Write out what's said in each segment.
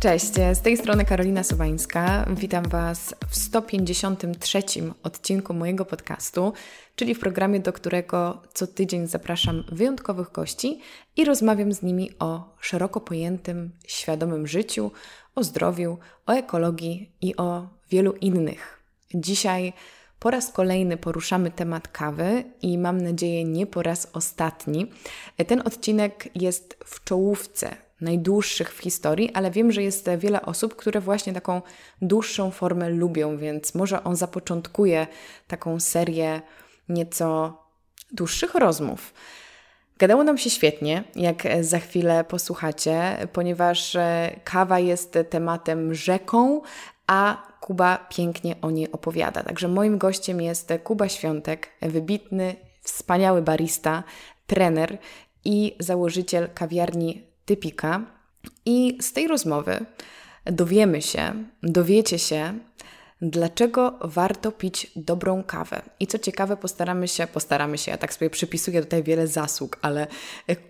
Cześć, z tej strony Karolina Sowańska. Witam Was w 153 odcinku mojego podcastu, czyli w programie, do którego co tydzień zapraszam wyjątkowych gości i rozmawiam z nimi o szeroko pojętym, świadomym życiu, o zdrowiu, o ekologii i o wielu innych. Dzisiaj po raz kolejny poruszamy temat kawy i mam nadzieję nie po raz ostatni. Ten odcinek jest w czołówce najdłuższych w historii, ale wiem, że jest wiele osób, które właśnie taką dłuższą formę lubią, więc może on zapoczątkuje taką serię nieco dłuższych rozmów. Gadało nam się świetnie, jak za chwilę posłuchacie, ponieważ kawa jest tematem rzeką, a Kuba pięknie o niej opowiada. Także moim gościem jest Kuba Świątek, wybitny, wspaniały barista, trener i założyciel kawiarni Typika. I z tej rozmowy dowiemy się, dowiecie się, dlaczego warto pić dobrą kawę. I co ciekawe, postaramy się, postaramy się, ja tak sobie przypisuję tutaj wiele zasług, ale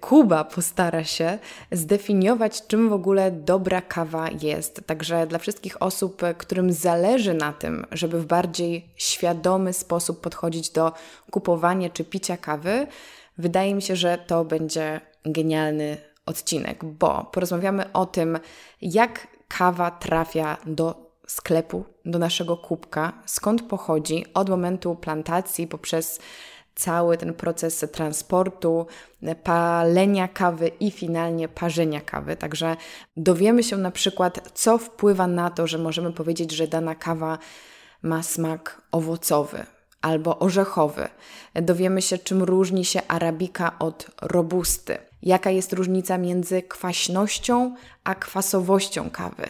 Kuba postara się zdefiniować, czym w ogóle dobra kawa jest. Także dla wszystkich osób, którym zależy na tym, żeby w bardziej świadomy sposób podchodzić do kupowania czy picia kawy, wydaje mi się, że to będzie genialny odcinek, bo porozmawiamy o tym, jak kawa trafia do sklepu, do naszego kubka, skąd pochodzi od momentu plantacji poprzez cały ten proces transportu, palenia kawy i finalnie parzenia kawy. Także dowiemy się na przykład, co wpływa na to, że możemy powiedzieć, że dana kawa ma smak owocowy albo orzechowy. Dowiemy się, czym różni się arabika od robusty jaka jest różnica między kwaśnością a kwasowością kawy,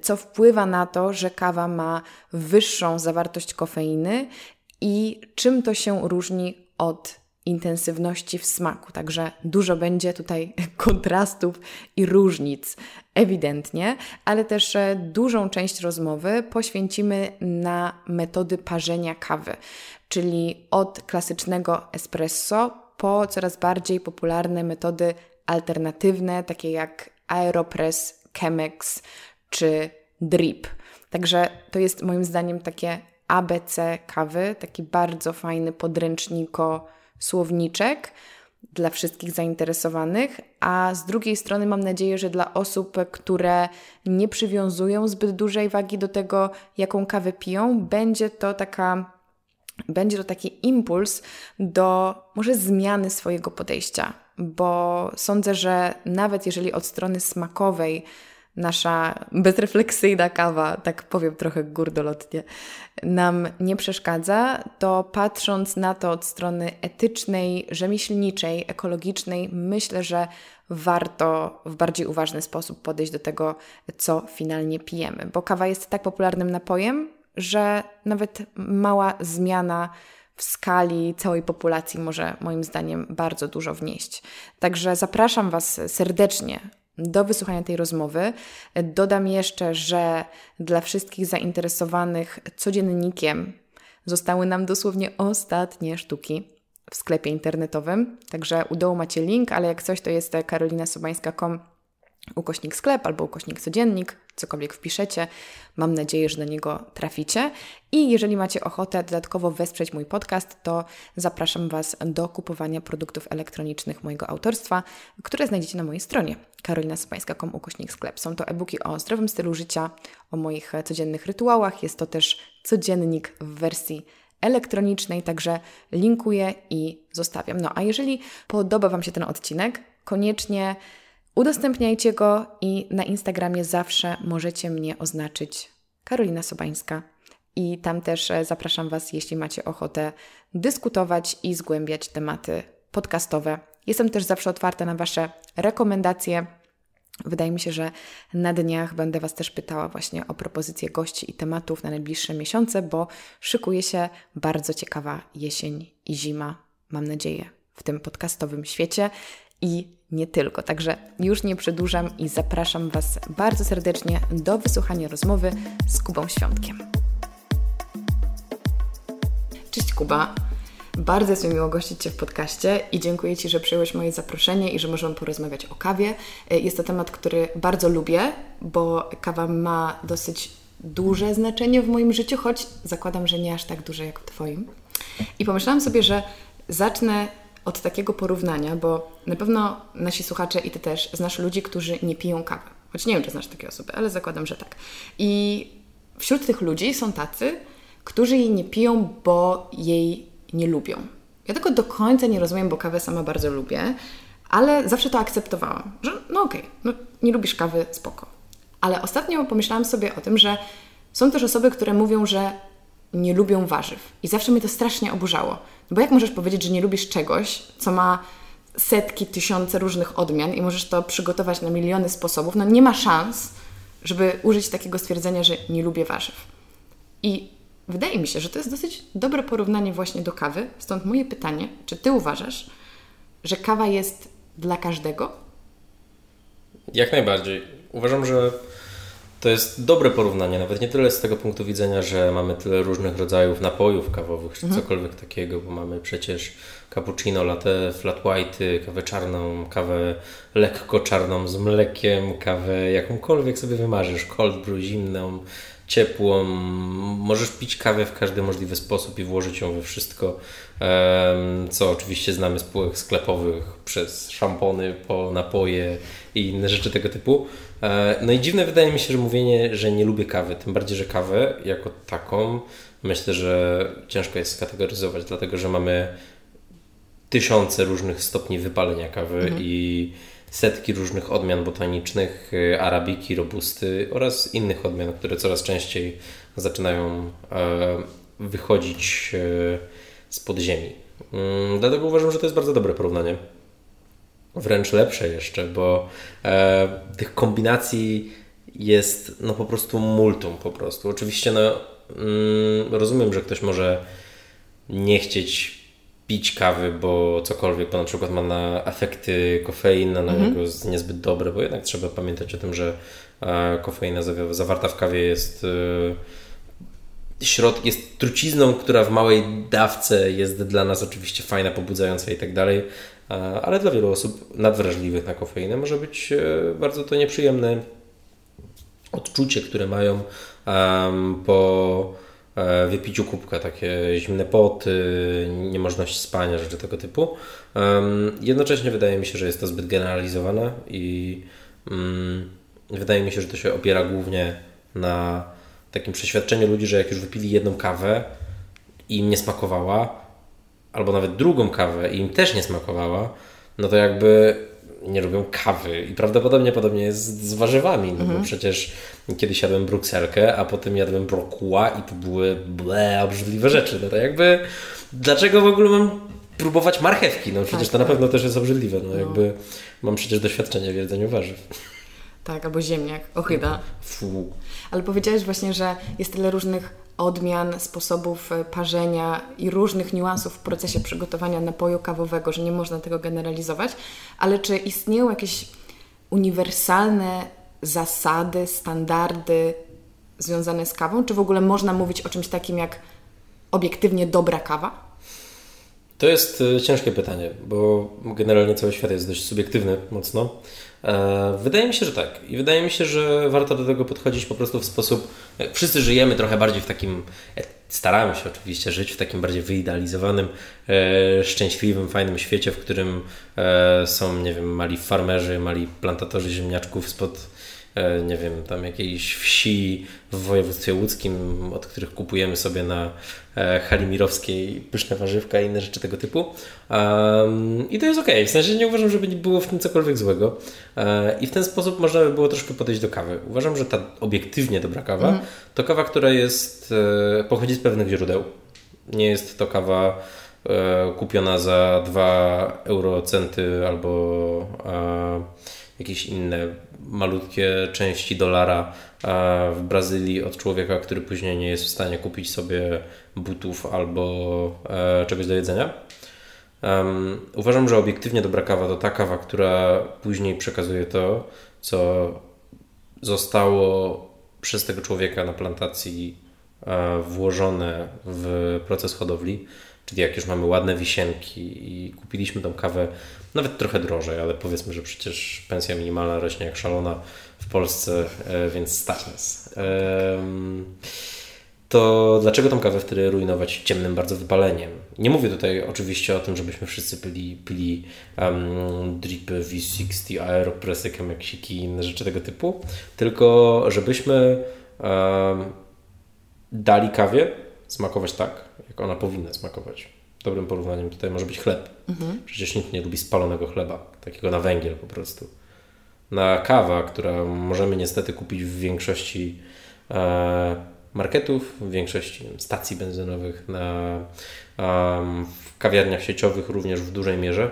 co wpływa na to, że kawa ma wyższą zawartość kofeiny i czym to się różni od intensywności w smaku. Także dużo będzie tutaj kontrastów i różnic, ewidentnie, ale też e, dużą część rozmowy poświęcimy na metody parzenia kawy, czyli od klasycznego espresso po coraz bardziej popularne metody alternatywne, takie jak Aeropress, Chemex czy Drip. Także to jest moim zdaniem takie ABC kawy, taki bardzo fajny podręczniko słowniczek dla wszystkich zainteresowanych, a z drugiej strony mam nadzieję, że dla osób, które nie przywiązują zbyt dużej wagi do tego, jaką kawę piją, będzie to taka będzie to taki impuls do może zmiany swojego podejścia, bo sądzę, że nawet jeżeli od strony smakowej nasza bezrefleksyjna kawa, tak powiem trochę gurdolotnie, nam nie przeszkadza, to patrząc na to od strony etycznej, rzemieślniczej, ekologicznej, myślę, że warto w bardziej uważny sposób podejść do tego, co finalnie pijemy, bo kawa jest tak popularnym napojem, że nawet mała zmiana w skali całej populacji może moim zdaniem bardzo dużo wnieść. Także zapraszam Was serdecznie do wysłuchania tej rozmowy. Dodam jeszcze, że dla wszystkich zainteresowanych codziennikiem zostały nam dosłownie ostatnie sztuki w sklepie internetowym. Także u dołu macie link, ale jak coś to jest karolinasobańska.com ukośnik sklep albo ukośnik codziennik, cokolwiek wpiszecie. Mam nadzieję, że do niego traficie. I jeżeli macie ochotę dodatkowo wesprzeć mój podcast, to zapraszam Was do kupowania produktów elektronicznych mojego autorstwa, które znajdziecie na mojej stronie karolinaspańska.com ukośnik sklep. Są to e-booki o zdrowym stylu życia, o moich codziennych rytuałach. Jest to też codziennik w wersji elektronicznej, także linkuję i zostawiam. No a jeżeli podoba Wam się ten odcinek, koniecznie Udostępniajcie go i na Instagramie zawsze możecie mnie oznaczyć Karolina Sobańska. I tam też e, zapraszam Was, jeśli macie ochotę dyskutować i zgłębiać tematy podcastowe. Jestem też zawsze otwarta na Wasze rekomendacje. Wydaje mi się, że na dniach będę Was też pytała właśnie o propozycje gości i tematów na najbliższe miesiące, bo szykuje się bardzo ciekawa jesień i zima, mam nadzieję, w tym podcastowym świecie i nie tylko. Także już nie przedłużam i zapraszam Was bardzo serdecznie do wysłuchania rozmowy z Kubą Świątkiem. Cześć Kuba. Bardzo jest mi miło gościć Cię w podcaście i dziękuję Ci, że przyjąłeś moje zaproszenie i że możemy porozmawiać o kawie. E, jest to temat, który bardzo lubię, bo kawa ma dosyć duże znaczenie w moim życiu, choć zakładam, że nie aż tak duże jak w Twoim. I pomyślałam sobie, że zacznę od takiego porównania, bo na pewno nasi słuchacze i Ty też znasz ludzi, którzy nie piją kawy. Choć nie wiem, czy znasz takie osoby, ale zakładam, że tak. I wśród tych ludzi są tacy, którzy jej nie piją, bo jej nie lubią. Ja tego do końca nie rozumiem, bo kawę sama bardzo lubię, ale zawsze to akceptowałam, że no okej, okay, no nie lubisz kawy, spoko. Ale ostatnio pomyślałam sobie o tym, że są też osoby, które mówią, że nie lubią warzyw. I zawsze mnie to strasznie oburzało. Bo jak możesz powiedzieć, że nie lubisz czegoś, co ma setki, tysiące różnych odmian i możesz to przygotować na miliony sposobów? No nie ma szans, żeby użyć takiego stwierdzenia, że nie lubię warzyw. I wydaje mi się, że to jest dosyć dobre porównanie właśnie do kawy. Stąd moje pytanie, czy Ty uważasz, że kawa jest dla każdego? Jak najbardziej. Uważam, że to jest dobre porównanie, nawet nie tyle z tego punktu widzenia, że mamy tyle różnych rodzajów napojów kawowych, czy mhm. cokolwiek takiego, bo mamy przecież cappuccino, latte, flat white, kawę czarną, kawę lekko czarną z mlekiem, kawę jakąkolwiek sobie wymarzysz, cold brew, zimną, ciepłą. Możesz pić kawę w każdy możliwy sposób i włożyć ją we wszystko, co oczywiście znamy z półek sklepowych, przez szampony po napoje i inne rzeczy tego typu. E, no i dziwne wydaje mi się, że mówienie, że nie lubię kawy, tym bardziej, że kawę jako taką myślę, że ciężko jest skategoryzować, dlatego że mamy tysiące różnych stopni wypalenia kawy mhm. i setki różnych odmian botanicznych, y, arabiki, robusty oraz innych odmian, które coraz częściej zaczynają e, wychodzić e, z podziemi. Mm, dlatego uważam, że to jest bardzo dobre porównanie. Wręcz lepsze jeszcze, bo e, tych kombinacji jest no po prostu multum po prostu. Oczywiście no, mm, rozumiem, że ktoś może nie chcieć pić kawy, bo cokolwiek, bo na przykład ma na efekty kofeina na mhm. niego jest niezbyt dobre, bo jednak trzeba pamiętać o tym, że e, kofeina zawarta w kawie jest e, środ, jest trucizną, która w małej dawce jest dla nas oczywiście fajna, pobudzająca i tak dalej, e, ale dla wielu osób nadwrażliwych na kofeinę może być bardzo to nieprzyjemne odczucie, które mają po wypiciu kubka, takie zimne poty, niemożność spania, rzeczy tego typu. Jednocześnie wydaje mi się, że jest to zbyt generalizowane i mm, wydaje mi się, że to się opiera głównie na takim przeświadczeniu ludzi, że jak już wypili jedną kawę i im nie smakowała, albo nawet drugą kawę i im też nie smakowała, no to jakby nie lubią kawy i prawdopodobnie podobnie jest z warzywami, no mhm. bo przecież kiedyś jadłem brukselkę, a potem jadłem brokuła i to były ble, obrzydliwe rzeczy. No to jakby dlaczego w ogóle mam próbować marchewki? No przecież tak, to na tak. pewno też jest obrzydliwe. No, no, jakby mam przecież doświadczenie w jedzeniu warzyw. Tak, albo ziemniak, ochyda. Fu. Ale powiedziałeś właśnie, że jest tyle różnych odmian, sposobów e, parzenia i różnych niuansów w procesie przygotowania napoju kawowego, że nie można tego generalizować, ale czy istnieją jakieś uniwersalne zasady, standardy związane z kawą? Czy w ogóle można mówić o czymś takim jak obiektywnie dobra kawa? To jest e, ciężkie pytanie, bo generalnie cały świat jest dość subiektywny mocno. E, wydaje mi się, że tak. I wydaje mi się, że warto do tego podchodzić po prostu w sposób. Wszyscy żyjemy trochę bardziej w takim. E, staramy się oczywiście żyć w takim bardziej wyidealizowanym, szczęśliwym, fajnym świecie, w którym są, nie wiem, mali farmerzy, mali plantatorzy ziemniaczków spod E, nie wiem, tam jakiejś wsi w województwie łódzkim, od których kupujemy sobie na e, Halimirowskiej pyszne warzywka i inne rzeczy tego typu. Um, I to jest ok, w sensie nie uważam, żeby nie było w tym cokolwiek złego. E, I w ten sposób można by było troszkę podejść do kawy. Uważam, że ta obiektywnie dobra kawa mm. to kawa, która jest, pochodzi z pewnych źródeł. Nie jest to kawa kupiona za 2 eurocenty albo jakieś inne malutkie części dolara w Brazylii od człowieka, który później nie jest w stanie kupić sobie butów albo e, czegoś do jedzenia. Uważam, że obiektywnie dobra kawa to ta kawa, która później przekazuje to, co zostało przez tego człowieka na plantacji e, włożone w proces hodowli. Czyli jak już mamy ładne wisienki i kupiliśmy tą kawę nawet trochę drożej, ale powiedzmy, że przecież pensja minimalna rośnie jak szalona w Polsce, e, więc stać nas. To dlaczego tą kawę wtedy rujnować ciemnym bardzo wypaleniem? Nie mówię tutaj oczywiście o tym, żebyśmy wszyscy pili, pili um, dripy V60, aeropressy, kemeksiki i inne rzeczy tego typu, tylko żebyśmy um, dali kawie smakować tak, jak ona powinna smakować. Dobrym porównaniem tutaj może być chleb. Mhm. Przecież nikt nie lubi spalonego chleba, takiego na węgiel po prostu. Na kawa, która możemy niestety kupić w większości e, marketów, w większości stacji benzynowych, na, w kawiarniach sieciowych również w dużej mierze.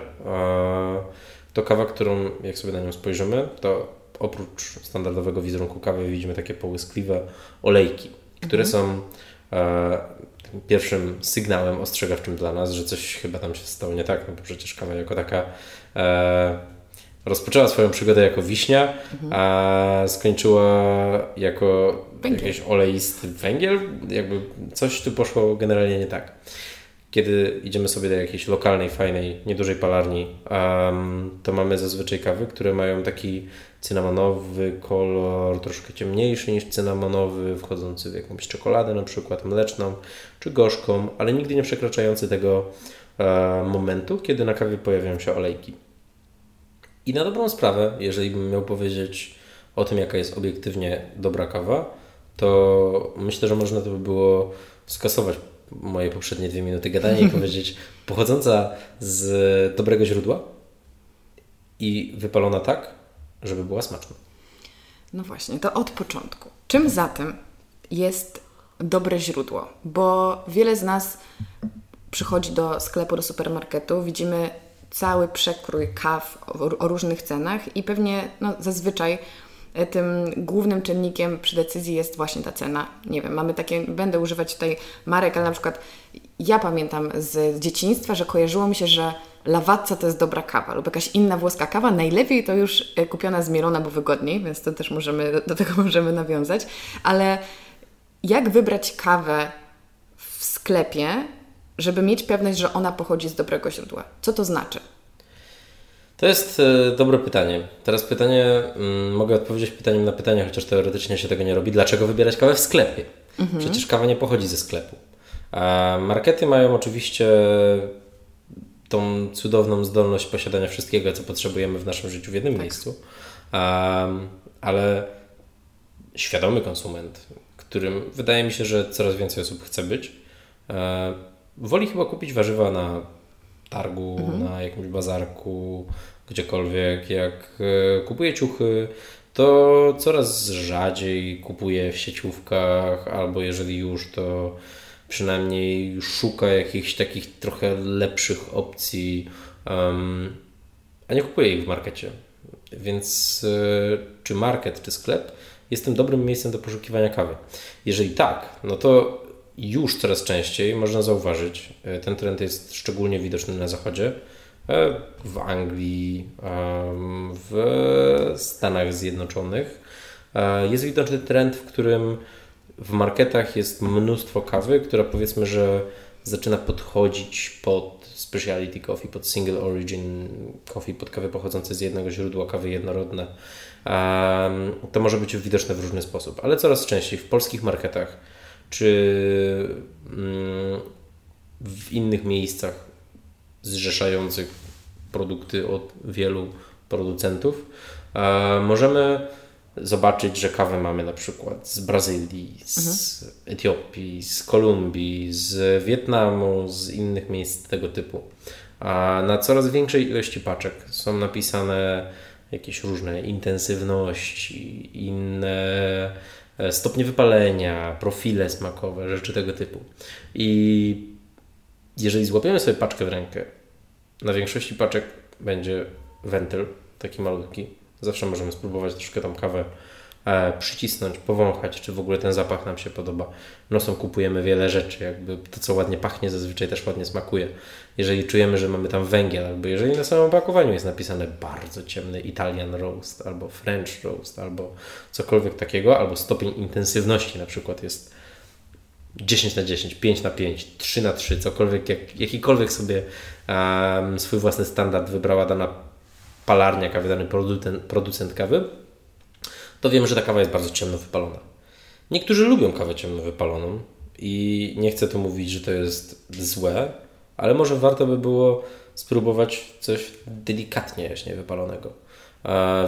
To kawa, którą jak sobie na nią spojrzymy, to oprócz standardowego wizerunku kawy widzimy takie połyskliwe olejki, które mhm. są e, pierwszym sygnałem ostrzegawczym dla nas, że coś chyba tam się stało nie tak, no bo przecież kawa jako taka e, rozpoczęła swoją przygodę jako wiśnia, mhm. a skończyła jako węgiel. jakiś oleisty węgiel. Jakby coś tu poszło generalnie nie tak. Kiedy idziemy sobie do jakiejś lokalnej, fajnej, niedużej palarni, um, to mamy zazwyczaj kawy, które mają taki cynamonowy kolor, troszkę ciemniejszy niż cynamonowy, wchodzący w jakąś czekoladę na przykład mleczną czy gorzką, ale nigdy nie przekraczający tego e, momentu, kiedy na kawie pojawiają się olejki. I na dobrą sprawę, jeżeli bym miał powiedzieć o tym, jaka jest obiektywnie dobra kawa, to myślę, że można to by było skasować moje poprzednie dwie minuty gadania i powiedzieć pochodząca z dobrego źródła i wypalona tak, żeby była smaczna. No właśnie, to od początku. Czym zatem jest dobre źródło? Bo wiele z nas przychodzi do sklepu, do supermarketu, widzimy cały przekrój kaw o, różnych cenach i pewnie no, zazwyczaj e, tym głównym czynnikiem przy decyzji jest właśnie ta cena. Nie wiem, mamy takie, będę używać tutaj marek, ale na przykład ja pamiętam z dzieciństwa, że kojarzyło mi się, że Lawazza to jest dobra kawa lub jakaś inna włoska kawa. Najlepiej to już e, kupiona z Mielona, bo wygodniej, więc to też możemy, do tego możemy nawiązać. Ale jak wybrać kawę w sklepie, żeby mieć pewność, że ona pochodzi z dobrego źródła? Co to znaczy? To jest e, dobre pytanie. Teraz pytanie, mm, mogę odpowiedzieć pytaniem na pytanie, chociaż teoretycznie się tego nie robi. Dlaczego wybierać kawę w sklepie? Mhm. Przecież kawa nie pochodzi ze sklepu. A markety mają oczywiście tą cudowną zdolność posiadania wszystkiego, co potrzebujemy w naszym życiu w jednym tak. miejscu, um, ale świadomy konsument, którym wydaje mi się, że coraz więcej osób chce być, e, woli chyba kupić warzywa na targu, mhm. na jakimś bazarku, gdziekolwiek. Jak e, kupuje ciuchy, to coraz rzadziej kupuje w sieciówkach, albo jeżeli już, to przynajmniej szuka jakichś takich trochę lepszych opcji, um, a nie kupuje ich w markecie. Więc y, czy market, czy sklep jest tym dobrym miejscem do poszukiwania kawy? Jeżeli tak, no to już coraz częściej można zauważyć, e, ten trend jest szczególnie widoczny na zachodzie, e, w Anglii, w Stanach Zjednoczonych. Jest widoczny trend, w którym w marketach jest mnóstwo kawy, która powiedzmy, że zaczyna podchodzić pod speciality coffee, pod single origin coffee, pod kawy pochodzące z jednego źródła, kawy jednorodne. To może być widoczne w różny sposób, ale coraz częściej w polskich marketach czy um, w innych miejscach zrzeszających produkty od wielu producentów um, możemy zobaczyć, że kawę mamy na przykład z Brazylii, z mhm. Etiopii, z Kolumbii, z Wietnamu, z innych miejsc tego typu. A na coraz większej ilości paczek są napisane jakieś różne intensywności, inne e, stopnie wypalenia, profile smakowe, rzeczy tego typu. I jeżeli złapiemy sobie paczkę w rękę, na większości paczek będzie wentyl, taki malutki, Zawsze możemy spróbować troszkę tą kawę e, przycisnąć, powąchać, czy w ogóle ten zapach nam się podoba. Nosem kupujemy wiele rzeczy, jakby to, co ładnie pachnie, zazwyczaj też ładnie smakuje. Jeżeli czujemy, że mamy tam węgiel, albo jeżeli na samym opakowaniu jest napisane bardzo ciemny Italian roast, albo French roast, albo cokolwiek takiego, albo stopień intensywności na przykład jest 10 na 10, 5 na 5, 3 na 3, cokolwiek, jak, jakikolwiek sobie um, swój własny standard wybrała dana palarnia kawy, dany producent, producent kawy, to wiemy, że ta kawa jest bardzo ciemno wypalona. Niektórzy lubią kawę ciemno wypaloną i nie chcę tu mówić, że to jest złe, ale może warto by było spróbować coś delikatnie jaśnie wypalonego.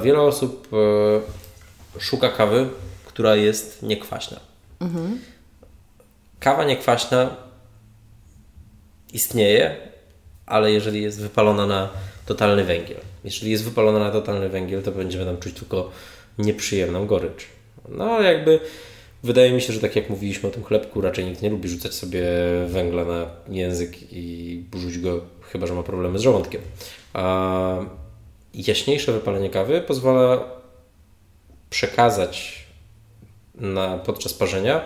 Wiele osób e, szuka kawy, która jest niekwaśna. Mhm. Kawa niekwaśna istnieje, ale jeżeli jest wypalona na totalny węgiel. Jeżeli jest wypalona na totalny węgiel, to będziemy tam czuć tylko nieprzyjemną gorycz. No ale jakby wydaje mi się, że tak jak mówiliśmy o tym chlebku, raczej nikt nie lubi rzucać sobie węgla na język i burzyć go, chyba że ma problemy z żołądkiem. A jaśniejsze wypalenie kawy pozwala przekazać na, podczas parzenia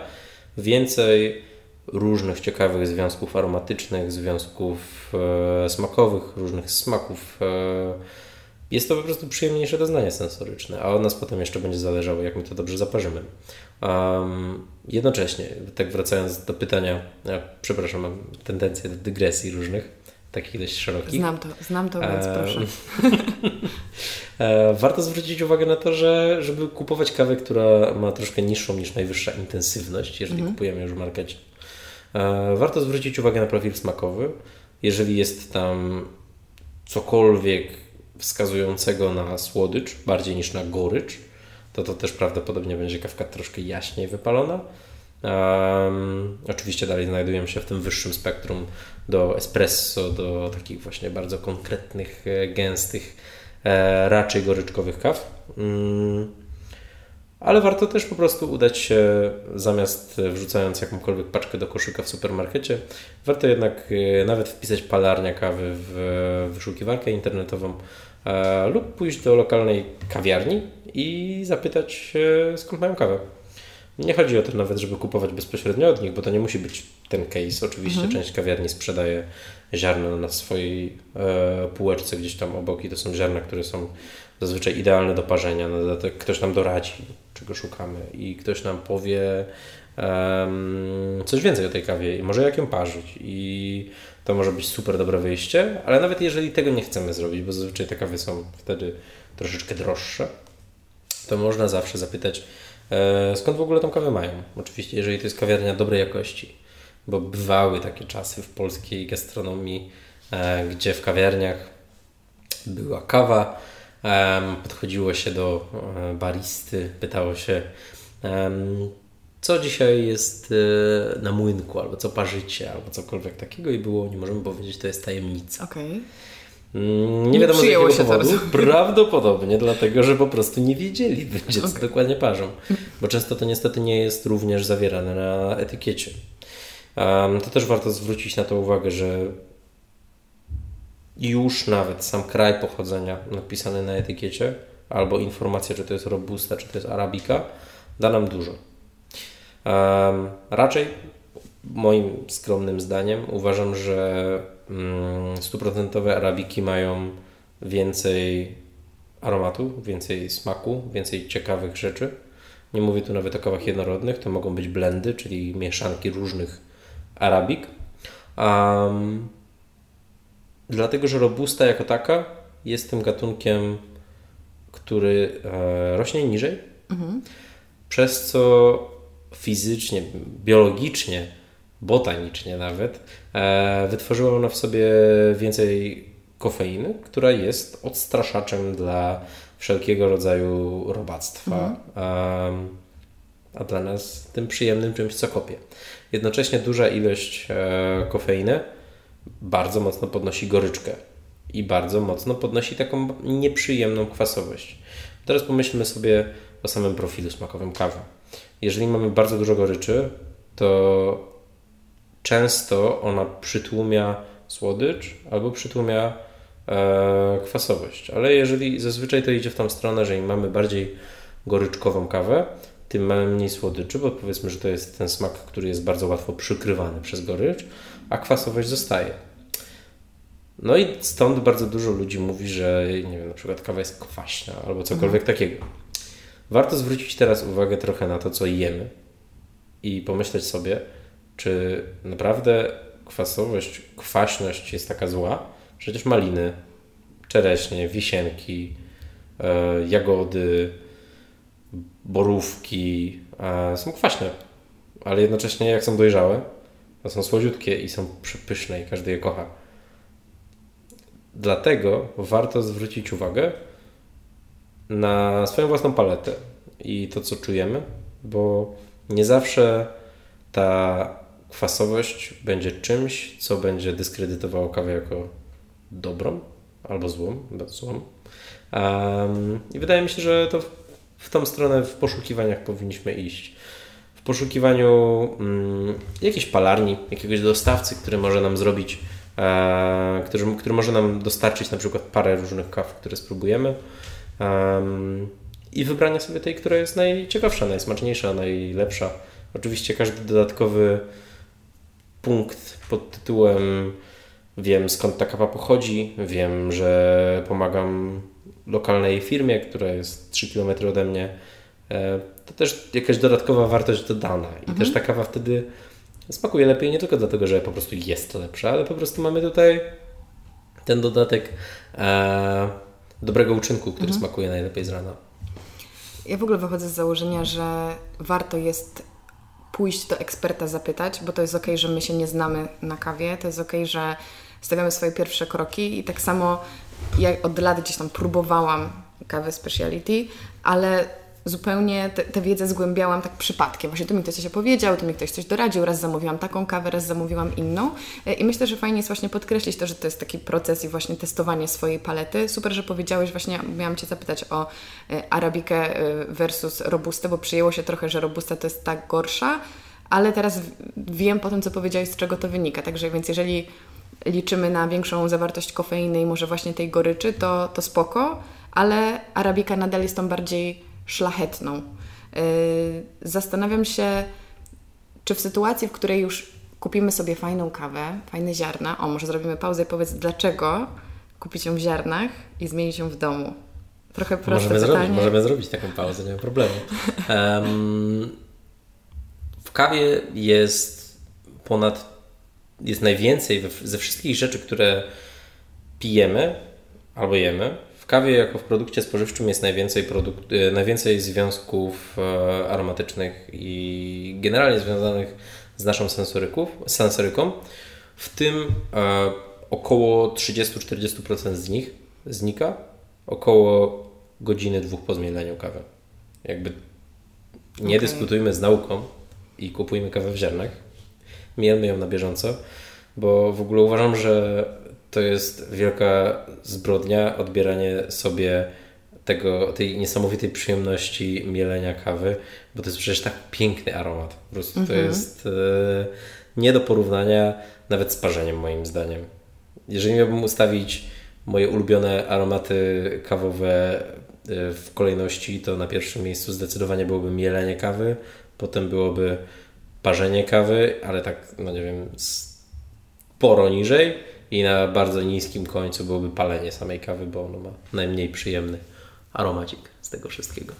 więcej różnych ciekawych związków aromatycznych, związków e, smakowych, różnych smaków. E, jest to po prostu przyjemniejsze doznanie sensoryczne, a od nas potem jeszcze będzie zależało, jak my to dobrze zaparzymy. Um, jednocześnie, tak wracając do pytania, ja, przepraszam, mam tendencję do dygresji różnych, takich dość szerokich. Znam to, znam to, więc e, proszę. E, warto zwrócić uwagę na to, że żeby kupować kawę, która ma troszkę niższą niż najwyższa intensywność, jeżeli mhm. kupujemy już w markecie, e, warto zwrócić uwagę na profil smakowy. Jeżeli jest tam cokolwiek wskazującego na słodycz, bardziej niż na gorycz, to to też prawdopodobnie będzie kawka troszkę jaśniej wypalona. Um, oczywiście dalej znajdujemy się w tym wyższym spektrum do espresso, do takich właśnie bardzo konkretnych, e, gęstych, e, raczej goryczkowych kaw. Um, ale warto też po prostu udać się, zamiast wrzucając jakąkolwiek paczkę do koszyka w supermarkecie, warto jednak e, nawet wpisać palarnia kawy w wyszukiwarkę internetową lub pójść do lokalnej kawiarni i zapytać skąd mają kawę. Nie chodzi o to nawet, żeby kupować bezpośrednio od nich, bo to nie musi być ten case. Oczywiście mhm. część kawiarni sprzedaje ziarna na swojej e, półeczce gdzieś tam obok i to są ziarna, które są zazwyczaj idealne do parzenia. Na dodatek ktoś nam doradzi, czego szukamy i ktoś nam powie um, coś więcej o tej kawie i może jak ją parzyć i to może być super dobre wyjście, ale nawet jeżeli tego nie chcemy zrobić, bo zazwyczaj te kawy są wtedy troszeczkę droższe, to można zawsze zapytać E, skąd w ogóle tą kawę mają? Oczywiście, jeżeli to jest kawiarnia dobrej jakości, bo bywały takie czasy w polskiej gastronomii, e, gdzie w kawiarniach była kawa, podchodziło się do e, baristy, pytało się, co dzisiaj jest na młynku, albo co parzycie, albo cokolwiek takiego i było, nie możemy powiedzieć, to jest tajemnica. Okay. Mm, nie wiadomo z jakiego się powodu. Teraz. Prawdopodobnie dlatego, że po prostu nie wiedzieli, okay. co dokładnie parzą. Bo często to niestety nie jest również zawierane na etykiecie. Um, to też warto zwrócić na to uwagę, że już nawet sam kraj pochodzenia napisany na etykiecie albo informacja, czy to jest robusta, czy to jest arabika, da nam dużo. Raczej moim skromnym zdaniem uważam, że Mm, stuprocentowe arabiki mają więcej aromatu, więcej smaku, więcej ciekawych rzeczy. Nie mówię tu nawet o kawach jednorodnych, to mogą być blendy, czyli mieszanki różnych arabik. Um, dlatego, że robusta jako taka jest tym gatunkiem, który e, rośnie niżej, mhm. przez co fizycznie, biologicznie botanicznie nawet, e, wytworzyła ona w sobie więcej kofeiny, która jest odstraszaczem dla wszelkiego rodzaju robactwa, mhm. a dla nas tym przyjemnym czymś, co kopie. Jednocześnie duża ilość e, kofeiny bardzo mocno podnosi goryczkę i bardzo mocno podnosi taką nieprzyjemną kwasowość. Teraz pomyślmy sobie o samym profilu smakowym kawy. Jeżeli mamy bardzo dużo goryczy, to często ona przytłumia słodycz albo przytłumia e, kwasowość. Ale jeżeli zazwyczaj to idzie w tą stronę, że im mamy bardziej goryczkową kawę, tym mamy mniej słodyczy, bo powiedzmy, że to jest ten smak, który jest bardzo łatwo przykrywany przez gorycz, a kwasowość zostaje. No i stąd bardzo dużo ludzi mówi, że nie wiem, na przykład kawa jest kwaśna albo cokolwiek mhm. takiego. Warto zwrócić teraz uwagę trochę na to, co jemy i pomyśleć sobie, czy naprawdę kwasowość, kwaśność jest taka zła? Przecież maliny, czereśnie, wisienki, e, jagody, borówki są kwaśne, ale jednocześnie jak są dojrzałe, to są słodziutkie i są przepyszne i każdy je kocha. Dlatego warto zwrócić uwagę na swoją własną paletę i to, co czujemy, bo nie zawsze ta kwasowość będzie czymś, co będzie dyskredytowało kawę jako dobrą albo złą, złą. Um, I wydaje mi się, że to w, w tą stronę w poszukiwaniach powinniśmy iść. W poszukiwaniu um, jakiejś palarni, jakiegoś dostawcy, który może nam zrobić, e, który, który może nam dostarczyć na przykład parę różnych kaw, które spróbujemy. Um, I wybrania sobie tej, która jest najciekawsza, najsmaczniejsza, najlepsza. Oczywiście każdy dodatkowy punkt pod tytułem wiem skąd ta kawa pochodzi, wiem, że pomagam lokalnej firmie, która jest 3 km ode mnie. E, to też jakaś dodatkowa wartość dodana i mhm. też ta kawa wtedy smakuje lepiej nie tylko dlatego, że po prostu jest lepsza, ale po prostu mamy tutaj ten dodatek e, dobrego uczynku, który mhm. smakuje najlepiej z rana. Ja w ogóle wychodzę z założenia, że warto jest pójść do eksperta zapytać, bo to jest ok, że my się nie znamy na kawie, to jest ok, że stawiamy swoje pierwsze kroki i tak samo ja od lat gdzieś tam próbowałam kawy speciality, ale zupełnie tę wiedzę zgłębiałam tak przypadkiem. Właśnie tu mi ktoś coś opowiedział, tu mi ktoś coś doradził, raz zamówiłam taką kawę, raz zamówiłam inną e, i myślę, że fajnie jest właśnie podkreślić to, że to jest taki proces i właśnie testowanie swojej palety. Super, że powiedziałeś właśnie, miałam Cię zapytać o e, arabikę e, versus robustę, bo przyjęło się trochę, że robusta to jest tak gorsza, ale teraz wiem po tym, co powiedziałeś, z czego to wynika. Także więc jeżeli liczymy na większą zawartość kofeiny i może właśnie tej goryczy, to, to spoko, ale arabika nadal jest tą bardziej szlachetną. Yy, zastanawiam się, czy w sytuacji, w której już kupimy sobie fajną kawę, fajne ziarna, o może zrobimy pauzę i powiedz, dlaczego kupić ją w ziarnach i zmienić ją w domu? Trochę proste możemy pytanie. Zrobić, możemy zrobić taką pauzę, nie ma problemu. Um, w kawie jest ponad, jest najwięcej ze wszystkich rzeczy, które pijemy albo jemy. Kawie jako w produkcie spożywczym jest najwięcej, produkt, e, najwięcej związków e, aromatycznych i generalnie związanych z naszą sensoryką. W tym e, około 30-40% z nich znika około godziny, dwóch po zmieleniu kawy. Jakby nie okay. dyskutujmy z nauką, i kupujmy kawę w ziarnach. Miejmy ją na bieżąco, bo w ogóle uważam, że to jest wielka zbrodnia odbieranie sobie tego, tej niesamowitej przyjemności mielenia kawy, bo to jest przecież tak piękny aromat. Po prostu to mhm. jest e, nie do porównania nawet z parzeniem moim zdaniem. Jeżeli miałbym ustawić moje ulubione aromaty kawowe e, w kolejności, to na pierwszym miejscu zdecydowanie byłoby mielenie kawy, Potem byłoby parzenie kawy, ale tak, no nie wiem, sporo niżej i na bardzo niskim końcu byłoby palenie samej kawy, bo ono ma najmniej przyjemny aromacik z tego wszystkiego.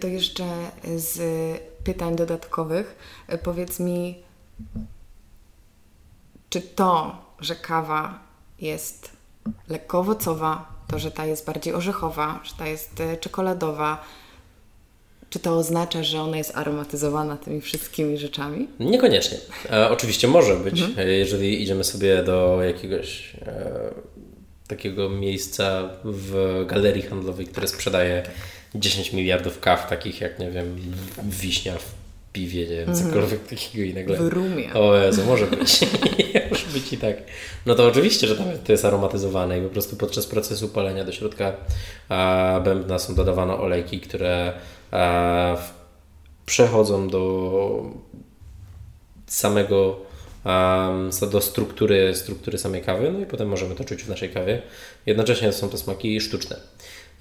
To jeszcze z pytań dodatkowych. Powiedz mi, czy to, że kawa jest lekko owocowa, to, że ta jest bardziej orzechowa, że ta jest czekoladowa, czy to oznacza, że ona jest aromatyzowana tymi wszystkimi rzeczami? Niekoniecznie. E, oczywiście może być, mhm. E, jeżeli idziemy sobie do jakiegoś e, takiego miejsca w galerii handlowej, które sprzedaje 10 miliardów kaw, takich jak, nie wiem, wiśnia w piwie, nie wiem, mhm. cokolwiek takiego innego. W rumie. O Jezu, może być. może być i tak. No to oczywiście, że tam to jest aromatyzowane i po prostu podczas procesu palenia do środka a, bębna są dodawane olejki, które przechodzą do samego do struktury, struktury samej kawy, no i potem możemy to czuć w naszej kawie. Jednocześnie są to smaki sztuczne.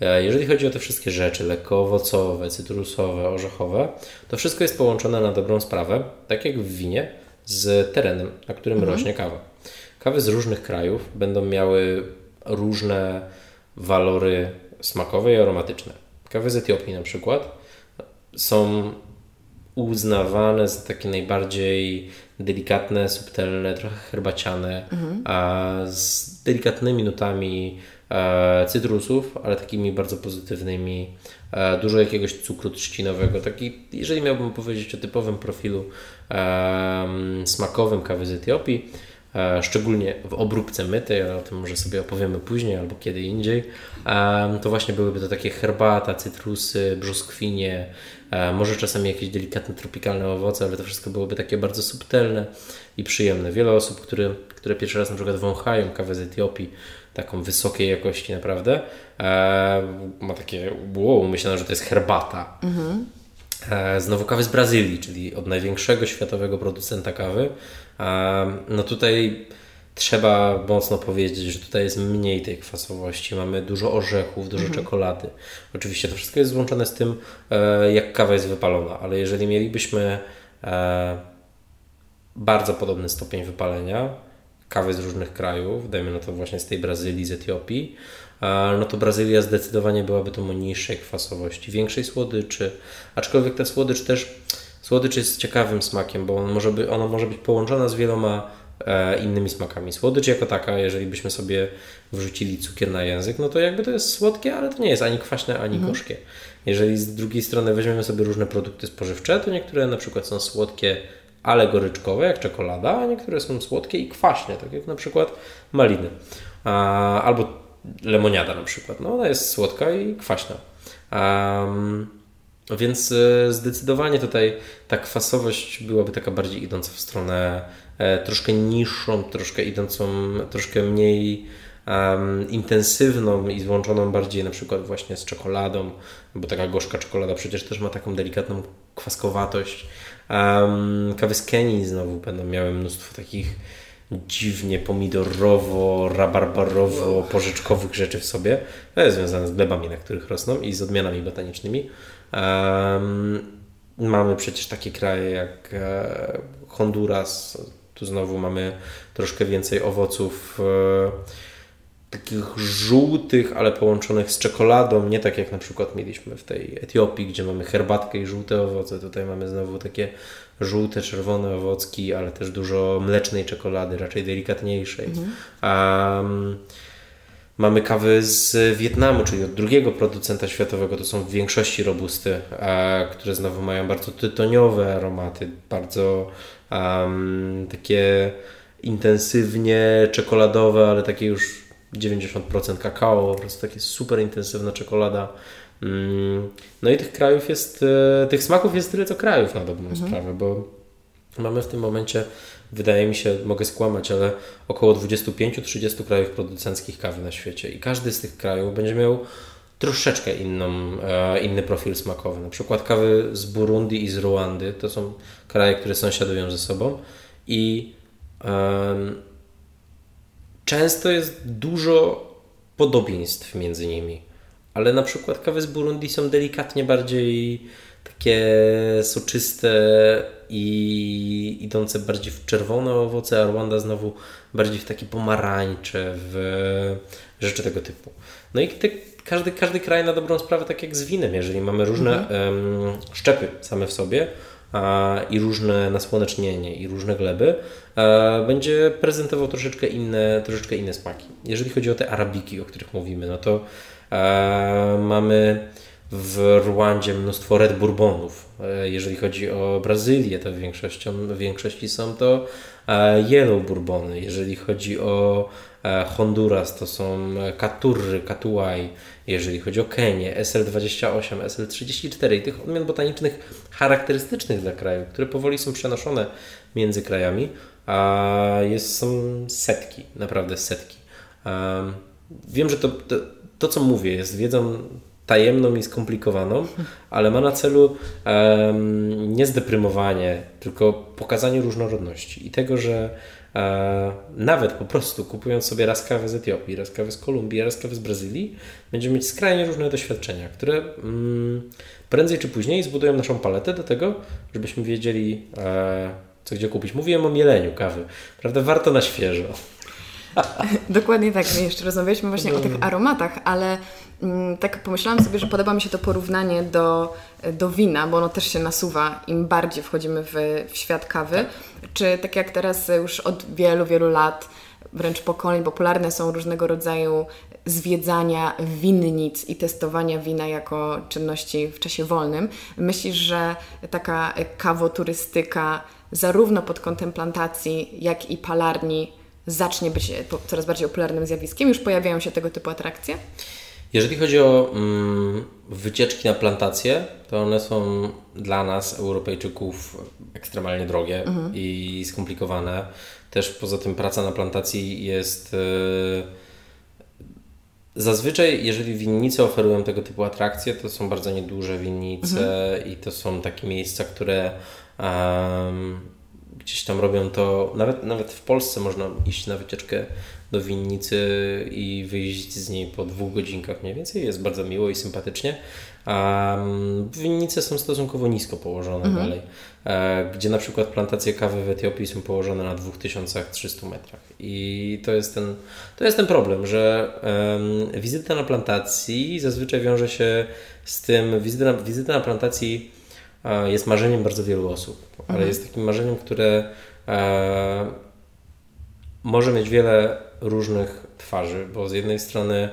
E, jeżeli chodzi o te wszystkie rzeczy, lekko owocowe, cytrusowe, orzechowe, to wszystko jest połączone na dobrą sprawę, tak jak w winie, z terenem, na którym mhm. rośnie kawa. Kawy z różnych krajów będą miały różne walory smakowe i aromatyczne. Kawy z Etiopii na przykład są uznawane za takie najbardziej delikatne, subtelne, trochę herbaciane, mhm. a z delikatnymi nutami e, cytrusów, ale takimi bardzo pozytywnymi. E, dużo jakiegoś cukru trzcinowego. Taki, jeżeli miałbym powiedzieć o typowym profilu e, smakowym kawy z Etiopii, szczególnie w obróbce mytej, ale o tym może sobie opowiemy później albo kiedy indziej, e, to właśnie byłyby to takie herbata, cytrusy, brzoskwinie, e, może czasami jakieś delikatne tropikalne owoce, ale to wszystko byłoby takie bardzo subtelne i przyjemne. Wiele osób, które, które pierwszy raz na przykład wąchają kawę z Etiopii, taką wysokiej jakości naprawdę, ma takie wow, myślałem, że to jest herbata. Mhm. Znowu kawy z Brazylii, czyli od największego światowego producenta kawy, no tutaj trzeba mocno powiedzieć, że tutaj jest mniej tej kwasowości. Mamy dużo orzechów, dużo mhm. czekolady. Oczywiście to wszystko jest złączone z tym, e, jak kawa jest wypalona, ale jeżeli mielibyśmy e, bardzo podobny stopień wypalenia kawy z różnych krajów, dajmy na to właśnie z tej Brazylii, z Etiopii, e, no to Brazylia zdecydowanie byłaby to o niższej kwasowości, większej słodyczy, aczkolwiek ta słodycz też Słodycz jest ciekawym smakiem, bo on może by, ona może być połączona z wieloma e, innymi smakami. Słodycz jako taka, jeżeli byśmy sobie wrzucili cukier na język, no to jakby to jest słodkie, ale to nie jest ani kwaśne, ani mhm. gorzkie. Jeżeli z drugiej strony weźmiemy sobie różne produkty spożywcze, to niektóre na przykład są słodkie, ale goryczkowe, jak czekolada, a niektóre są słodkie i kwaśne, tak jak na przykład maliny. Albo lemoniada na przykład. No ona jest słodka i kwaśna. Um, więc e, zdecydowanie tutaj ta kwasowość byłaby taka bardziej idąca w stronę e, troszkę niższą, troszkę idącą, troszkę mniej um, intensywną i złączoną bardziej na przykład właśnie z czekoladą, bo taka gorzka czekolada przecież też ma taką delikatną kwaskowatość. Um, kawy z Kenii znowu będą miały mnóstwo takich dziwnie pomidorowo, rabarbarowo, porzeczkowych rzeczy w sobie. To jest związane z glebami, na których rosną i z odmianami botanicznymi. Mamy przecież takie kraje jak e, Honduras. Tu znowu mamy troszkę więcej owoców e, takich żółtych, ale połączonych z czekoladą, nie tak jak na przykład mieliśmy w tej Etiopii, gdzie mamy herbatkę i żółte owoce. Tutaj mamy znowu takie żółte, czerwone owocki, ale też dużo mlecznej czekolady, raczej delikatniejszej. Mhm. Um, Mamy kawy z Wietnamu, czyli od drugiego producenta światowego. To są w większości robusty, które znowu mają bardzo tytoniowe aromaty, bardzo um, takie intensywnie czekoladowe, ale takie już 90% kakao, po prostu takie super intensywna czekolada. Mm, no i tych krajów jest, e, tych smaków jest tyle co krajów na dobrą mhm. sprawę, bo mamy w tym momencie wydaje mi się, mogę skłamać, ale około 25-30 krajów producenckich kawy na świecie i każdy z tych krajów będzie miał troszeczkę inną, e, inny profil smakowy. Na przykład kawy z Burundi i z Ruandy to są kraje, które sąsiadują ze sobą i um, często jest dużo podobieństw między nimi, ale na przykład kawy z Burundi są delikatnie bardziej takie soczyste i idące bardziej w czerwone owoce, a Rwanda znowu bardziej w takie pomarańcze, w rzeczy tego typu. No i te, każdy, każdy kraj na dobrą sprawę, tak jak z winem, jeżeli mamy różne mhm. um, szczepy same w sobie a, i różne nasłonecznienie i różne gleby, a, będzie prezentował troszeczkę inne, troszeczkę inne smaki. Jeżeli chodzi o te arabiki, o których mówimy, no to a, mamy w Rwandzie mnóstwo Red Bourbonów. E, jeżeli chodzi o Brazylię, to większością, w większości są to e, Yellow Bourbony. Jeżeli chodzi o e, Honduras, to są Katurry, Katuaj. Jeżeli chodzi o Kenię, SL28, SL34 i tych odmian botanicznych charakterystycznych dla kraju, które powoli są przenoszone między krajami, a jest, są setki, naprawdę setki. Wiem, że to, to, to co mówię, jest wiedzą tajemną i skomplikowaną, ale ma na celu um, nie zdeprymowanie, tylko pokazanie różnorodności i tego, że e, nawet po prostu kupując sobie raz kawę z Etiopii, raz kawę z Kolumbii, raz kawę z Brazylii, będziemy mieć skrajnie różne doświadczenia, które mm, prędzej czy później zbudują naszą paletę do tego, żebyśmy wiedzieli, e, co gdzie kupić. Mówiłem o mieleniu kawy, prawda? Warto na świeżo. Dokładnie tak. My jeszcze rozmawialiśmy właśnie o tych aromatach, ale mm, tak pomyślałam sobie, że podoba mi się to porównanie do, do wina, bo ono też się nasuwa im bardziej wchodzimy w, w świat kawy. Tak. Czy tak jak teraz już od wielu, wielu lat wręcz pokoleń popularne są różnego rodzaju zwiedzania winnic i testowania wina jako czynności w czasie wolnym. Myślisz, że taka kawoturystyka zarówno pod kątem plantacji, jak i palarni zacznie być coraz bardziej popularnym zjawiskiem? Już pojawiają się tego typu atrakcje? Jeżeli chodzi o mm, wycieczki na plantacje, to one są dla nas, Europejczyków, ekstremalnie drogie mhm. i skomplikowane. Też poza tym praca na plantacji jest. Yy, Zazwyczaj, jeżeli winnice oferują tego typu atrakcje, to są bardzo nieduże winnice mhm. i to są takie miejsca, które um, gdzieś tam robią to. Nawet, nawet w Polsce można iść na wycieczkę do winnicy i wyjść z niej po dwóch godzinkach mniej więcej. Jest bardzo miło i sympatycznie. Um, winnice są stosunkowo nisko położone mhm. dalej, e, gdzie na przykład plantacje kawy w Etiopii są położone na 2300 metrach. I to jest ten, to jest ten problem, że um, wizyta na plantacji zazwyczaj wiąże się z tym, wizyta na, wizyta na plantacji jest marzeniem bardzo wielu osób, mhm. ale jest takim marzeniem, które e, może mieć wiele różnych twarzy, bo z jednej strony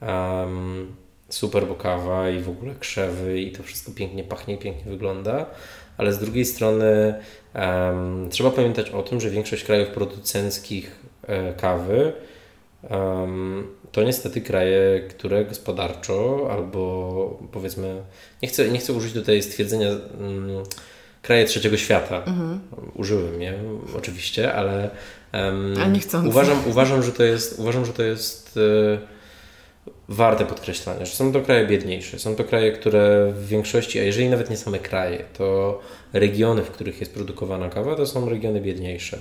um, super bokawa i w ogóle krzewy i to wszystko pięknie pachnie, pięknie wygląda, ale z drugiej strony um, trzeba pamiętać o tym, że większość krajów producenckich e, kawy to niestety kraje, które gospodarczo albo powiedzmy, nie chcę, nie chcę użyć tutaj stwierdzenia um, kraje trzeciego świata. Mhm. Użyłem je oczywiście, ale, um, uważam, uważam, że to jest, uważam, że to jest e, warte podkreślania, że są to kraje biedniejsze. Są to kraje, które w większości, a jeżeli nawet nie same kraje, to regiony, w których jest produkowana kawa, to są regiony biedniejsze.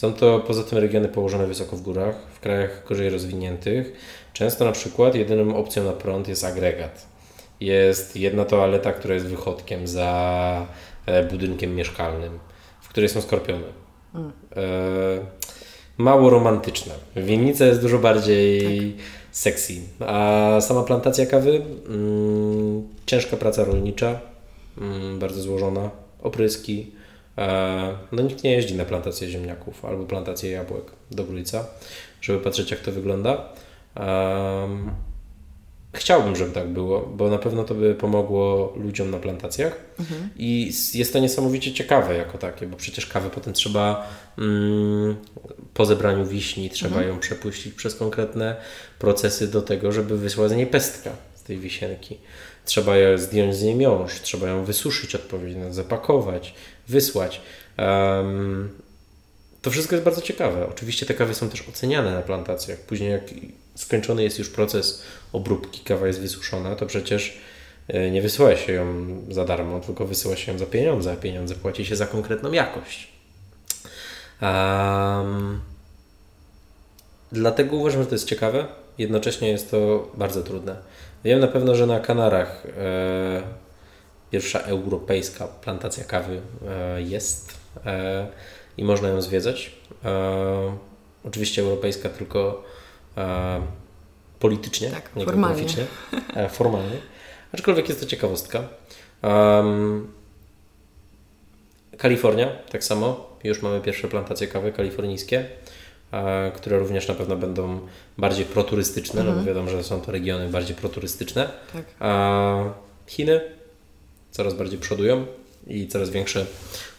Są to poza tym regiony położone wysoko w górach, w krajach gorzej rozwiniętych. Często na przykład jedyną opcją na prąd jest agregat. Jest jedna toaleta, która jest wychodkiem za e, budynkiem mieszkalnym, w której są skorpiony. Mm. E, mało romantyczne. Winnica jest dużo bardziej tak sexy. A sama plantacja kawy, mm, ciężka praca rolnicza, mm, bardzo złożona, opryski. E, no nikt nie jeździ na plantację ziemniaków albo plantację jabłek do Grójca, żeby patrzeć jak to wygląda. Chciałbym, żeby tak było, bo na pewno to by pomogło ludziom na plantacjach mhm. i jest to niesamowicie ciekawe jako takie, bo przecież kawę potem trzeba mm, po zebraniu wiśni, trzeba mhm. ją przepuścić przez konkretne procesy do tego, żeby wysłać z niej pestka z tej wisienki. Trzeba je zdjąć z niej miąższ, trzeba ją wysuszyć odpowiednio, zapakować, wysłać. To wszystko jest bardzo ciekawe. Oczywiście te kawy są też oceniane na plantacjach. Później jak skończony jest już proces obróbki, kawa jest wysuszona, to przecież e, nie wysyła się ją za darmo, tylko wysyła się ją za pieniądze, a pieniądze płaci się za konkretną jakość. Um, dlatego uważam, że to jest ciekawe. Jednocześnie jest to bardzo trudne. Wiem na pewno, że na Kanarach e, pierwsza europejska plantacja kawy e, jest e, i można ją zwiedzać. E, oczywiście europejska tylko politycznie, tak, nie formalnie. geograficznie, formalnie. Aczkolwiek jest to ciekawostka. Kalifornia, tak samo. Już mamy pierwsze plantacje kawy kalifornijskie, które również na pewno będą bardziej proturystyczne, mhm. no bo mhm. wiadomo, że są to regiony bardziej proturystyczne. Tak. Chiny coraz bardziej przodują i coraz większe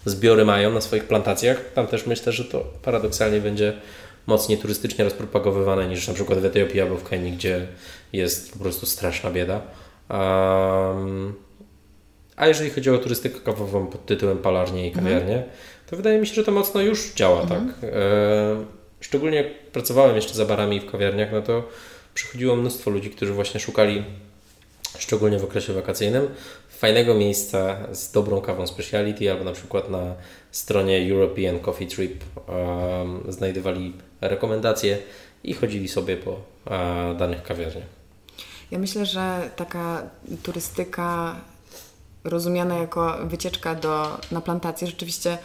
zbiory mają na swoich plantacjach. Tam też myślę, że to paradoksalnie będzie mocniej turystycznie rozpropagowywane niż na przykład w Etiopii albo w Kenii, gdzie jest po prostu straszna bieda. Um, a jeżeli chodzi o turystykę kawową pod tytułem palarnie i mhm. kawiarnie, mhm. to wydaje mi się, że to mocno już działa, mhm. tak. E, szczególnie jak pracowałem jeszcze za barami w kawiarniach, no to przychodziło mnóstwo ludzi, którzy właśnie szukali, szczególnie w okresie wakacyjnym, fajnego miejsca z dobrą kawą speciality, albo na przykład na stronie European Coffee Trip um, znajdowali rekomendacje i chodzili sobie po uh, danych kawiarniach. Ja myślę, że taka turystyka rozumiana jako wycieczka do, na plantację rzeczywiście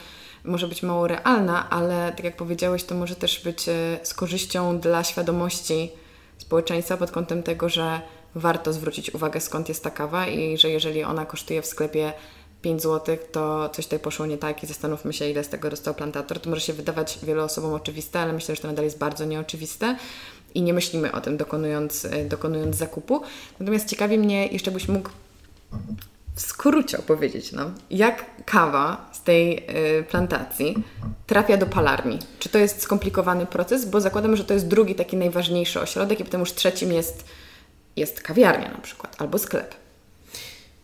może być mało realna, ale tak jak powiedziałeś, to może też być e, z korzyścią dla świadomości społeczeństwa pod kątem tego, że warto zwrócić uwagę skąd jest ta kawa i że jeżeli ona kosztuje w sklepie 5 zł, to coś tutaj poszło nie tak i zastanówmy się, ile z tego dostał plantator. To może się wydawać wielu osobom oczywiste, ale myślę, że to nadal jest bardzo nieoczywiste i nie myślimy o tym dokonując, e, dokonując zakupu. Natomiast ciekawi mnie, jeszcze byś mógł w skrócie opowiedzieć nam, jak kawa z tej y, plantacji trafia do palarni. Czy to jest skomplikowany proces? Bo zakładam, że to jest drugi taki najważniejszy ośrodek i potem już trzecim jest, jest kawiarnia na przykład albo sklep.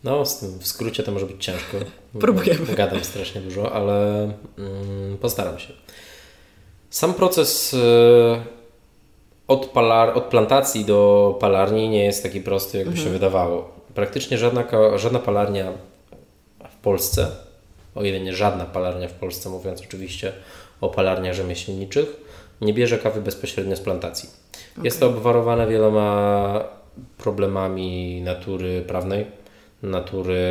No, w skrócie to może być ciężko. Próbujemy. Gadam strasznie dużo, ale mm, postaram się. Sam proces y, od, palar, od plantacji do palarni nie jest taki prosty, jakby mhm. się wydawało. Praktycznie żadna, żadna palarnia w Polsce, o ile nie żadna palarnia w Polsce, mówiąc oczywiście o palarniach rzemieślniczych, nie bierze kawy bezpośrednio z plantacji. Okay. Jest to obwarowane wieloma problemami natury prawnej, natury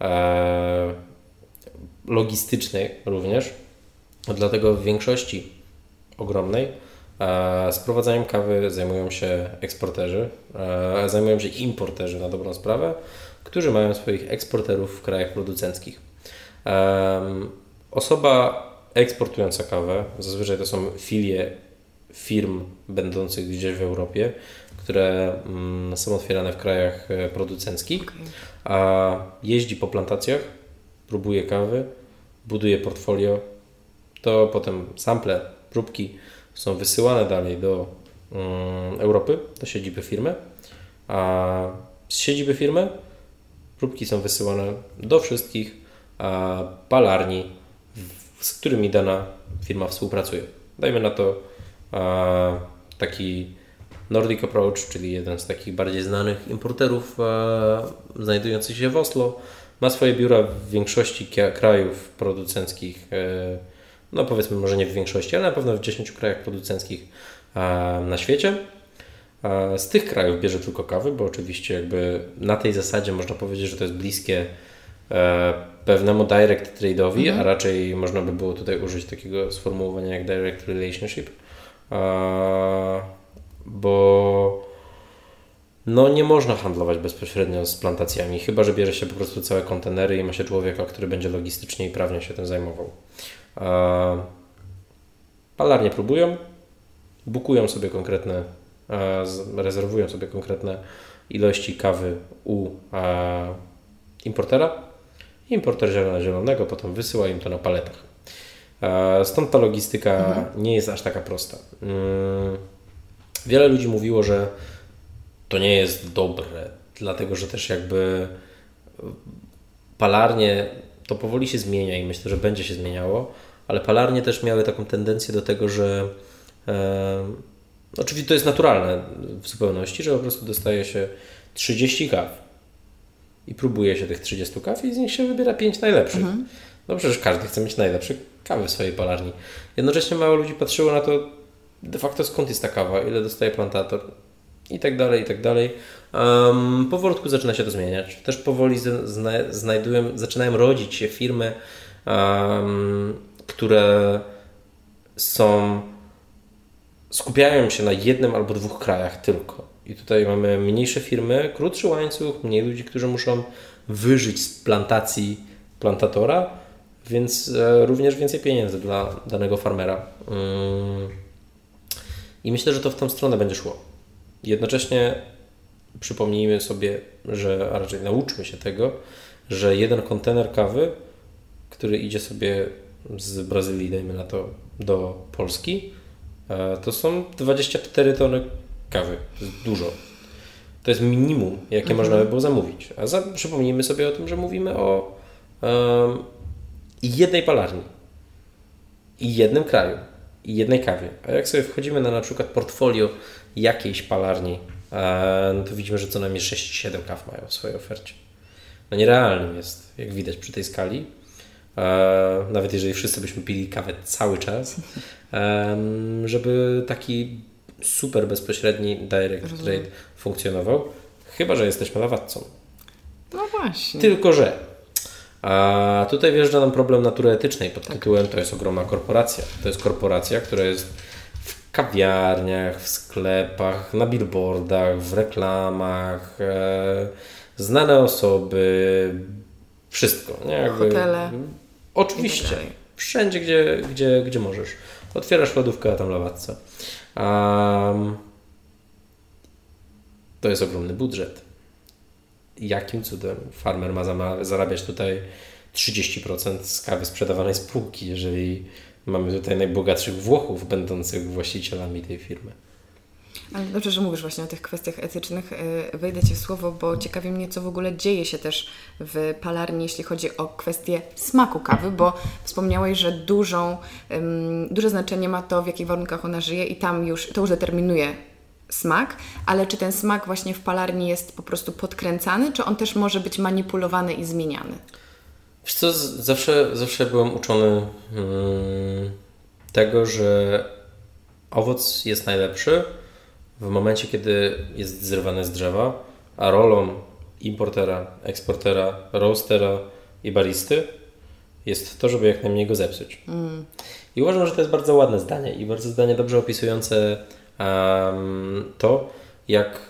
e, logistycznej również. Dlatego w większości ogromnej Sprowadzaniem kawy zajmują się eksporterzy, zajmują się importerzy na dobrą sprawę, którzy mają swoich eksporterów w krajach producenckich. Osoba eksportująca kawę, zazwyczaj to są filie firm będących gdzieś w Europie, które mm, są otwierane w krajach e, producenckich, a jeździ po plantacjach, próbuje kawy, buduje portfolio, to potem sample, próbki są wysyłane dalej do um, Europy, do siedziby firmy, a z siedziby firmy próbki są wysyłane do wszystkich palarni, z którymi dana firma współpracuje. Dajmy na to taki Nordic Approach, czyli jeden z takich bardziej znanych importerów a, znajdujących się w Oslo, ma swoje biura w większości krajów producenckich. E, no powiedzmy może nie w większości, ale na pewno w 10 krajach producenckich na świecie. Z tych krajów bierze tylko kawy, bo oczywiście jakby na tej zasadzie można powiedzieć, że to jest bliskie e, pewnemu direct trade'owi, mhm. a raczej można by było tutaj użyć takiego sformułowania jak direct relationship, bo no nie można handlować bezpośrednio z plantacjami, chyba że bierze się po prostu całe kontenery i ma się człowieka, który będzie logistycznie i prawnie się tym zajmował. Palarnie próbują, bukują sobie konkretne, rezerwują sobie konkretne ilości kawy u importera. Importer zielona zielonego potem wysyła im to na paletach. Stąd ta logistyka mhm. nie jest aż taka prosta. Mm, wiele ludzi mówiło, że to nie jest dobre, dlatego że też jakby palarnie to powoli się zmienia i myślę, że będzie się zmieniało, ale palarnie też miały taką tendencję do tego, że e, oczywiście to jest naturalne w zupełności, że po prostu dostaje się 30 kaw i próbuje się tych 30 kaw i z nich się wybiera 5 najlepszych. Mhm. No przecież każdy chce mieć najlepsze kawy w swojej palarni. Jednocześnie mało ludzi patrzyło na to de facto skąd jest ta kawa, ile dostaje plantator i tak dalej, i tak dalej. Um, powolutku zaczyna się to zmieniać. Też powoli zna, znajdują, zaczynają rodzić się firmy, um, które są skupiają się na jednym albo dwóch krajach tylko. I tutaj mamy mniejsze firmy, krótszy łańcuch, mniej ludzi, którzy muszą wyżyć z plantacji plantatora, więc e, również więcej pieniędzy dla danego farmera. Mm. I myślę, że to w tą stronę będzie szło. Jednocześnie przypomnijmy sobie, że, a raczej nauczmy się tego, że jeden kontener kawy, który idzie sobie z Brazylii, dajmy na to, do Polski, e, to są 24 tony kawy. To jest dużo. To jest minimum, jakie mhm. można by było zamówić. A za, przypomnijmy sobie o tym, że mówimy o um, jednej palarni i jednym kraju jednej kawie. A jak sobie wchodzimy na na przykład portfolio jakiejś palarni, no to widzimy, że co najmniej 6-7 kaw mają w swojej ofercie. No nierealnym jest, jak widać przy tej skali. Nawet jeżeli wszyscy byśmy pili kawę cały czas, żeby taki super bezpośredni direct trade funkcjonował, chyba że jesteśmy lawatcą. No właśnie. Tylko, że A tutaj wjeżdża nam problem natury etycznej pod tytułem to jest ogromna korporacja. To jest korporacja, która jest w kawiarniach, w sklepach, na billboardach, w reklamach, e, znane osoby, wszystko. Nie? Jakby, Hotele. Oczywiście. tak. Wszędzie, gdzie, gdzie, gdzie możesz. Otwierasz lodówkę, a tam lawatce. Um, to jest ogromny budżet. Jakim cudem farmer ma zarabiać tutaj 30% z kawy sprzedawanej z półki, jeżeli mamy tutaj najbogatszych Włochów będących właścicielami tej firmy? Ale dobrze, że mówisz właśnie o tych kwestiach etycznych. Yy, Wejdę Ci w słowo, bo ciekawi mnie, co w ogóle dzieje się też w palarni, jeśli chodzi o kwestię smaku kawy, bo wspomniałeś, że dużą, ym, duże znaczenie ma to, w jakich warunkach ona żyje i tam już, to już determinuje smak, ale czy ten smak właśnie w palarni jest po prostu podkręcany, czy on też może być manipulowany i zmieniany? Wiesz co, zawsze, zawsze byłem uczony mm, tego, że owoc jest najlepszy w momencie, kiedy jest zrywany z drzewa, a rolą importera, eksportera, roastera i baristy jest to, żeby jak najmniej go zepsuć. I uważam, że to jest bardzo ładne zdanie i bardzo zdanie dobrze opisujące to, jak,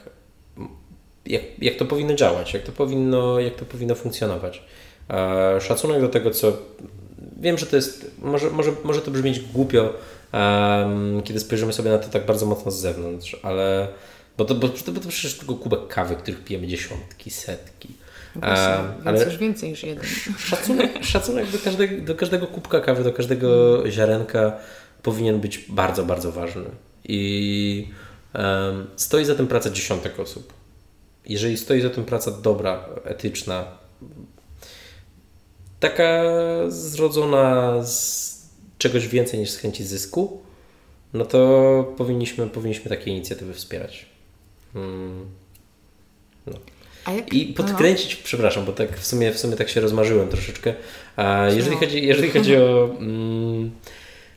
jak, jak to powinno działać, jak to powinno, jak to powinno funkcjonować. E, szacunek do tego, co. Wiem, że to jest. Może, może, może to brzmieć głupio, kiedy spojrzymy sobie na to tak bardzo mocno z zewnątrz, ale. Bo to, bo, to, bo to przecież tylko kubek kawy, których pijemy dziesiątki, setki. Właśnie, Em, więc już więcej niż jeden. Szacunek, szacunek do, każdego, do każdego kubka kawy, do każdego ziarenka powinien być bardzo, bardzo ważny. I em, stoi za tym praca dziesiątek osób. Jeżeli stoi za tym praca dobra, etyczna, taka zrodzona z czegoś więcej niż z chęci zysku, no to powinniśmy, powinniśmy takie inicjatywy wspierać. Mm. A jak, I podkręcić, przepraszam, bo tak w sumie, w sumie tak się rozmarzyłem troszeczkę. A jeżeli, chodzi, jeżeli chodzi o mm,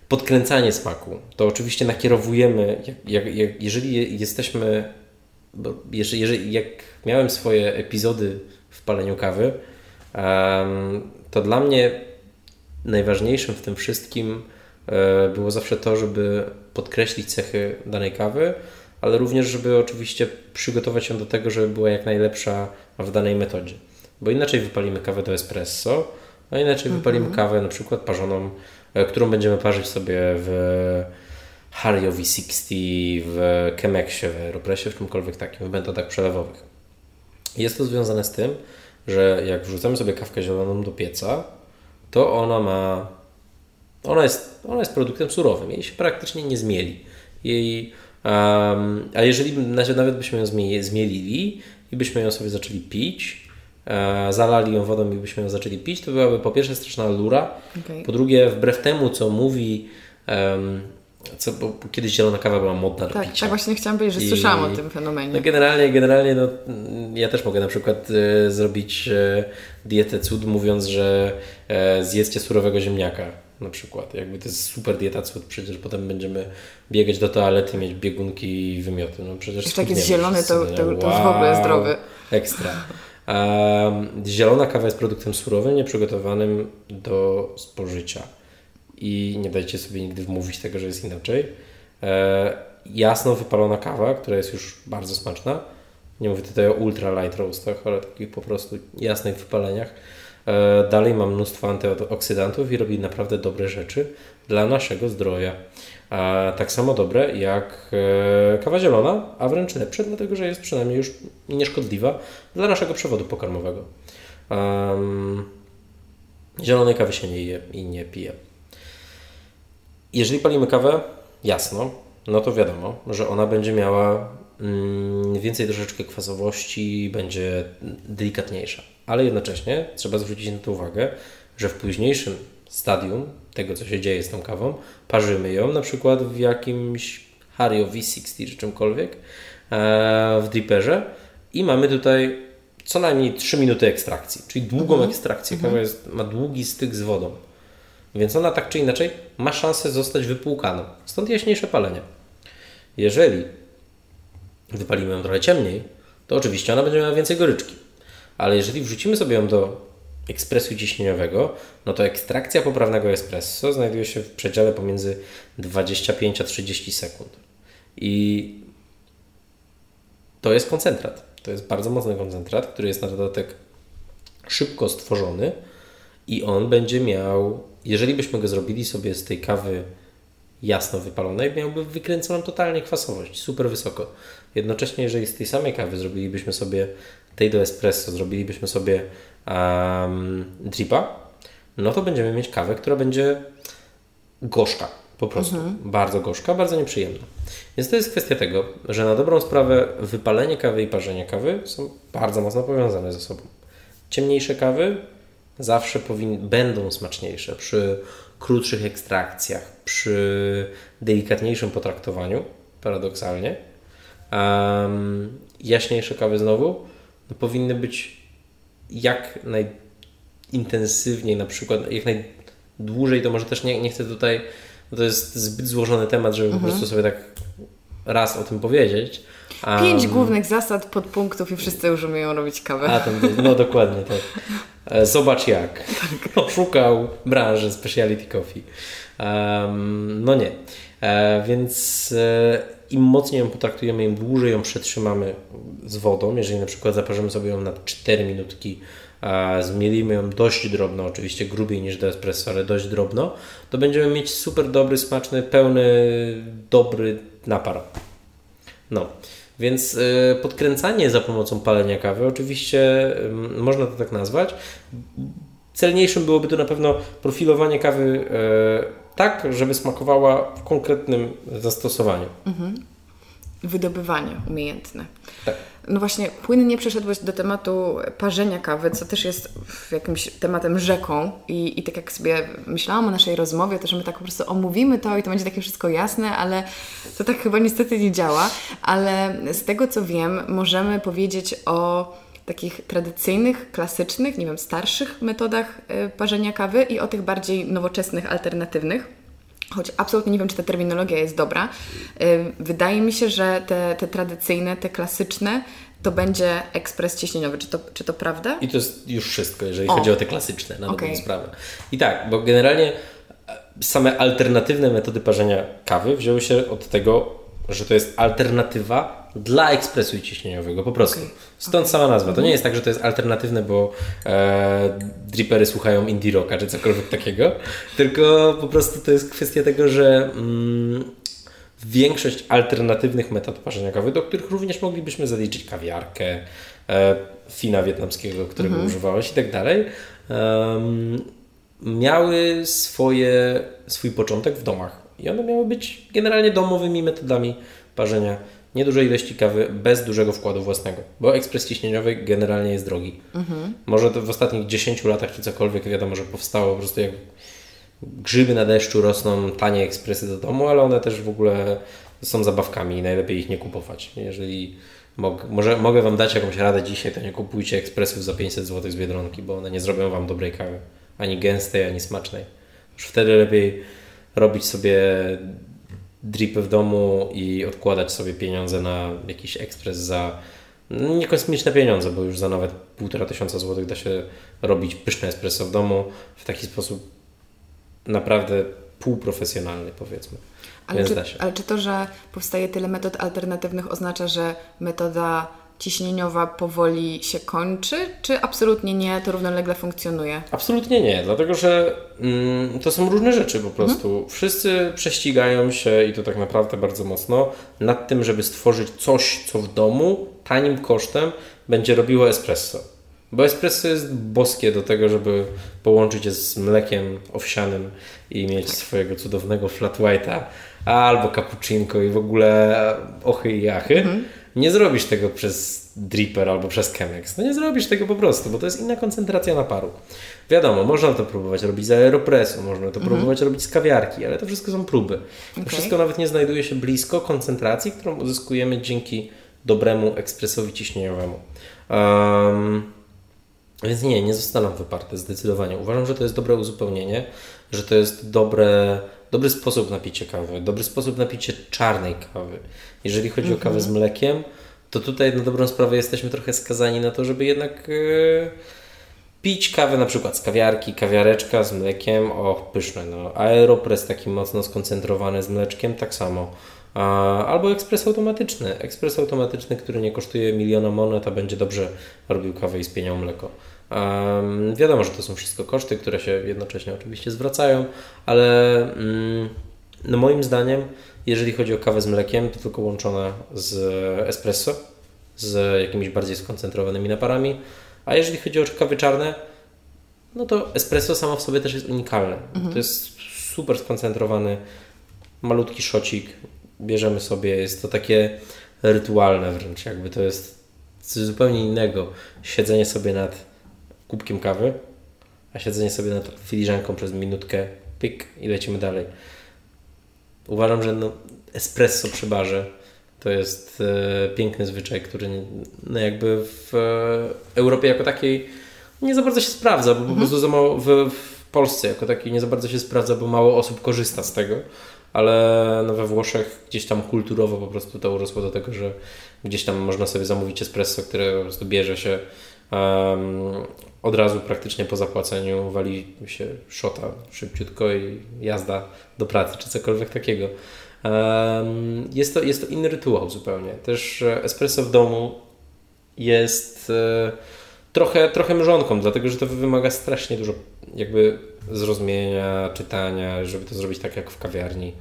podkręcanie smaku, to oczywiście nakierowujemy, jak, jak, jak, jeżeli je- jesteśmy, bo jeżeli, jeżeli, jak miałem swoje epizody w paleniu kawy, em, to dla mnie najważniejszym w tym wszystkim e, było zawsze to, żeby podkreślić cechy danej kawy, ale również, żeby oczywiście przygotować ją do tego, żeby była jak najlepsza w danej metodzie. Bo inaczej wypalimy kawę do espresso, a inaczej wypalimy kawę na przykład parzoną, którą będziemy parzyć sobie w Hario V60, w Chemexie, w Aeropressie, w czymkolwiek takim, w metodach przelewowych. Jest to związane z tym, że jak wrzucamy sobie kawkę zieloną do pieca, to ona ma. Ona jest, ona jest produktem surowym, jej się praktycznie nie zmieli. Jej, em, a jeżeli nawet byśmy ją zmie- zmielili i byśmy ją sobie zaczęli pić, e, zalali ją wodą i byśmy ją zaczęli pić, to byłaby po pierwsze straszna lura, Okej. po drugie, wbrew temu, co mówi. em, co, bo kiedyś zielona kawa była modna do Tak, picia. tak właśnie chciałam powiedzieć, że I- słyszałam o tym fenomenie. No generalnie, generalnie no, ja też mogę na przykład e, zrobić e, dietę cud, mówiąc, że e, zjedzcie surowego ziemniaka na przykład. Jakby to jest super dieta cud, przecież potem będziemy biegać do toalety, mieć biegunki i wymioty. No przecież Jeszcze jak jest schudniemy zielony, to- to- to już w ogóle zdrowy. Ekstra. Zielona kawa jest produktem surowym, nieprzygotowanym do spożycia. I nie dajcie sobie nigdy wmówić tego, że jest inaczej. E, jasno wypalona kawa, która jest już bardzo smaczna. Nie mówię tutaj o ultra light roastach, ale takich po prostu jasnych wypaleniach. E, dalej ma mnóstwo antyoksydantów i robi naprawdę dobre rzeczy dla naszego zdrowia. Tak samo dobre jak e, kawa zielona, a wręcz lepsze, dlatego że jest przynajmniej już nieszkodliwa dla naszego przewodu pokarmowego. Zielonej kawy się nie je i nie pije. Jeżeli palimy kawę, jasno, no to wiadomo, że ona będzie miała mm, więcej troszeczkę kwasowości, będzie delikatniejsza. Ale jednocześnie trzeba zwrócić na to uwagę, że w późniejszym stadium tego, co się dzieje z tą kawą, parzymy ją na przykład w jakimś Hario V60 czy czymkolwiek e, w dripperze i mamy tutaj co najmniej 3 minuty ekstrakcji, czyli długą ekstrakcję. Kawa jest, ma długi styk z wodą. Więc ona tak czy inaczej ma szansę zostać wypłukana. Stąd jaśniejsze palenie. Jeżeli wypalimy ją trochę ciemniej, to oczywiście ona będzie miała więcej goryczki. Ale jeżeli wrzucimy sobie ją do ekspresu ciśnieniowego, no to ekstrakcja poprawnego espresso znajduje się w przedziale pomiędzy 25 a 30 sekund. I to jest koncentrat. To jest bardzo mocny koncentrat, który jest na dodatek szybko stworzony i on będzie miał, jeżeli byśmy go zrobili sobie z tej kawy jasno wypalonej, miałby wykręconą totalnie kwasowość, super wysoko. Jednocześnie, jeżeli z tej samej kawy zrobilibyśmy sobie tej do espresso, zrobilibyśmy sobie um, dripa, no to będziemy mieć kawę, która będzie gorzka, po prostu. Mhm. Bardzo gorzka, bardzo nieprzyjemna. Więc to jest kwestia tego, że na dobrą sprawę wypalenie kawy i parzenie kawy są bardzo mocno powiązane ze sobą. Ciemniejsze kawy zawsze powin- będą smaczniejsze przy krótszych ekstrakcjach, przy delikatniejszym potraktowaniu, paradoksalnie. Um, jaśniejsze kawy znowu no, powinny być jak najintensywniej, na przykład jak najdłużej, to może też nie, nie chcę tutaj, to jest zbyt złożony temat, żeby mhm. po prostu sobie tak raz o tym powiedzieć. Um, Pięć głównych zasad, podpunktów i wszyscy już umieją robić kawę. A, to, no dokładnie tak. E, zobacz jak. Tak. Oszukał branży speciality coffee. Um, no nie. E, więc e, im mocniej ją potraktujemy, im dłużej ją przetrzymamy z wodą, jeżeli na przykład zaparzymy sobie ją na 4 minutki, a zmielimy ją dość drobno, oczywiście grubiej niż do espresso, ale dość drobno, to będziemy mieć super dobry, smaczny, pełny, dobry napar. No. Więc y, podkręcanie za pomocą palenia kawy, oczywiście można to tak nazwać. Celniejszym byłoby to na pewno profilowanie kawy y, tak, żeby smakowała w konkretnym zastosowaniu. Mhm. Wydobywanie umiejętne. Tak. No właśnie, płynnie przeszedłeś do tematu parzenia kawy, co też jest jakimś tematem rzeką I, i tak jak sobie myślałam o naszej rozmowie, to że my tak po prostu omówimy to i to będzie takie wszystko jasne, ale to tak chyba niestety nie działa. Ale z tego co wiem, możemy powiedzieć o takich tradycyjnych, klasycznych, nie wiem, starszych metodach y, parzenia kawy i o tych bardziej nowoczesnych, alternatywnych. Choć absolutnie nie wiem, czy ta terminologia jest dobra. Y, wydaje mi się, że te, te tradycyjne, te klasyczne to będzie ekspres ciśnieniowy. Czy to, czy to prawda? I to jest już wszystko, jeżeli o. chodzi o te klasyczne, na okay. dobrą sprawę. I tak, bo generalnie e, same alternatywne metody parzenia kawy wzięły się od tego, że to jest alternatywa dla ekspresu ciśnieniowego, po prostu. Okay. Stąd okay. sama nazwa. To nie jest tak, że to jest alternatywne, bo e, drippery słuchają indie rocka czy cokolwiek takiego, tylko po prostu to jest kwestia tego, że mm, większość alternatywnych metod parzenia kawy, do których również moglibyśmy zaliczyć kawiarkę, e, fina wietnamskiego, którego -hmm. używałeś i tak dalej, um, miały swoje, swój początek w domach. I one miały być generalnie domowymi metodami parzenia niedużej ilości kawy bez dużego wkładu własnego, bo ekspres ciśnieniowy generalnie jest drogi. Mhm. Może to w ostatnich 10 latach czy cokolwiek wiadomo, że powstało po prostu jak grzyby na deszczu rosną tanie ekspresy do domu, ale one też w ogóle są zabawkami i najlepiej ich nie kupować. Jeżeli mog, może, mogę Wam dać jakąś radę dzisiaj, to nie kupujcie ekspresów za 500 zł z Biedronki, bo one nie zrobią Wam dobrej kawy. Ani gęstej, ani smacznej. Już wtedy lepiej robić sobie dripy w domu i odkładać sobie pieniądze na jakiś ekspres za nie kosmiczne pieniądze, bo już za nawet półtora tysiąca złotych da się robić pyszne espresso w domu w taki sposób naprawdę półprofesjonalny powiedzmy. Ale czy, ale czy to, że powstaje tyle metod alternatywnych oznacza, że metoda ciśnieniowa powoli się kończy, czy absolutnie nie, to równolegle funkcjonuje? Absolutnie nie, dlatego że mm, to są różne rzeczy po prostu. Mhm. Wszyscy prześcigają się i to tak naprawdę bardzo mocno nad tym, żeby stworzyć coś, co w domu tanim kosztem będzie robiło espresso. Bo espresso jest boskie do tego, żeby połączyć je z mlekiem owsianym i mieć tak. swojego cudownego flat white'a albo cappuccinko i w ogóle ochy i jachy. Mhm nie zrobisz tego przez dripper albo przez Chemex. No nie zrobisz tego po prostu, bo to jest inna koncentracja naparu. Wiadomo, można to próbować robić z aeropresu, można to mhm. próbować robić z kawiarki, ale to wszystko są próby. To okay. wszystko nawet nie znajduje się blisko koncentracji, którą uzyskujemy dzięki dobremu ekspresowi ciśnieniowemu. Um, więc nie, nie zostaną wyparte zdecydowanie. Uważam, że to jest dobre uzupełnienie, że to jest dobre, dobry sposób na picie kawy, dobry sposób na picie czarnej kawy. Jeżeli chodzi o kawę z mhm. mlekiem, to tutaj na dobrą sprawę jesteśmy trochę skazani na to, żeby jednak e, pić kawę na przykład z kawiarki, kawiareczka z mlekiem, o pyszne, no. Aeropress taki mocno skoncentrowany z mleczkiem, tak samo. Albo ekspres automatyczny. Ekspres automatyczny, który nie kosztuje miliona monet, a będzie dobrze robił kawę i spieniał mleko. Um, wiadomo, że to są wszystko koszty, które się jednocześnie oczywiście zwracają, ale um, no moim zdaniem, jeżeli chodzi o kawę z mlekiem, to tylko łączona z espresso, z jakimiś bardziej skoncentrowanymi naparami, a jeżeli chodzi o kawy czarne, no to espresso samo w sobie też jest unikalne. Mhm. To jest super skoncentrowany, malutki szocik, bierzemy sobie, jest to takie rytualne wręcz, jakby to jest coś zupełnie innego. Siedzenie sobie nad kubkiem kawy, a siedzenie sobie nad filiżanką przez minutkę, pik i lecimy dalej. Uważam, że no, espresso przy barze to jest e, piękny zwyczaj, który no jakby w e, Europie jako takiej nie za bardzo się sprawdza, bo mhm. po prostu za mało w, w Polsce jako takiej nie za bardzo się sprawdza, bo mało osób korzysta z tego ale no we Włoszech gdzieś tam kulturowo po prostu to urosło do tego, że gdzieś tam można sobie zamówić espresso, które po prostu bierze się od razu praktycznie po zapłaceniu, wali się szota szybciutko i jazda do pracy, czy cokolwiek takiego. Jest, to, jest to inny rytuał zupełnie. Też espresso w domu jest e, trochę, trochę mrzonką, dlatego że to wymaga strasznie dużo jakby zrozumienia, czytania, żeby to zrobić tak jak w kawiarni.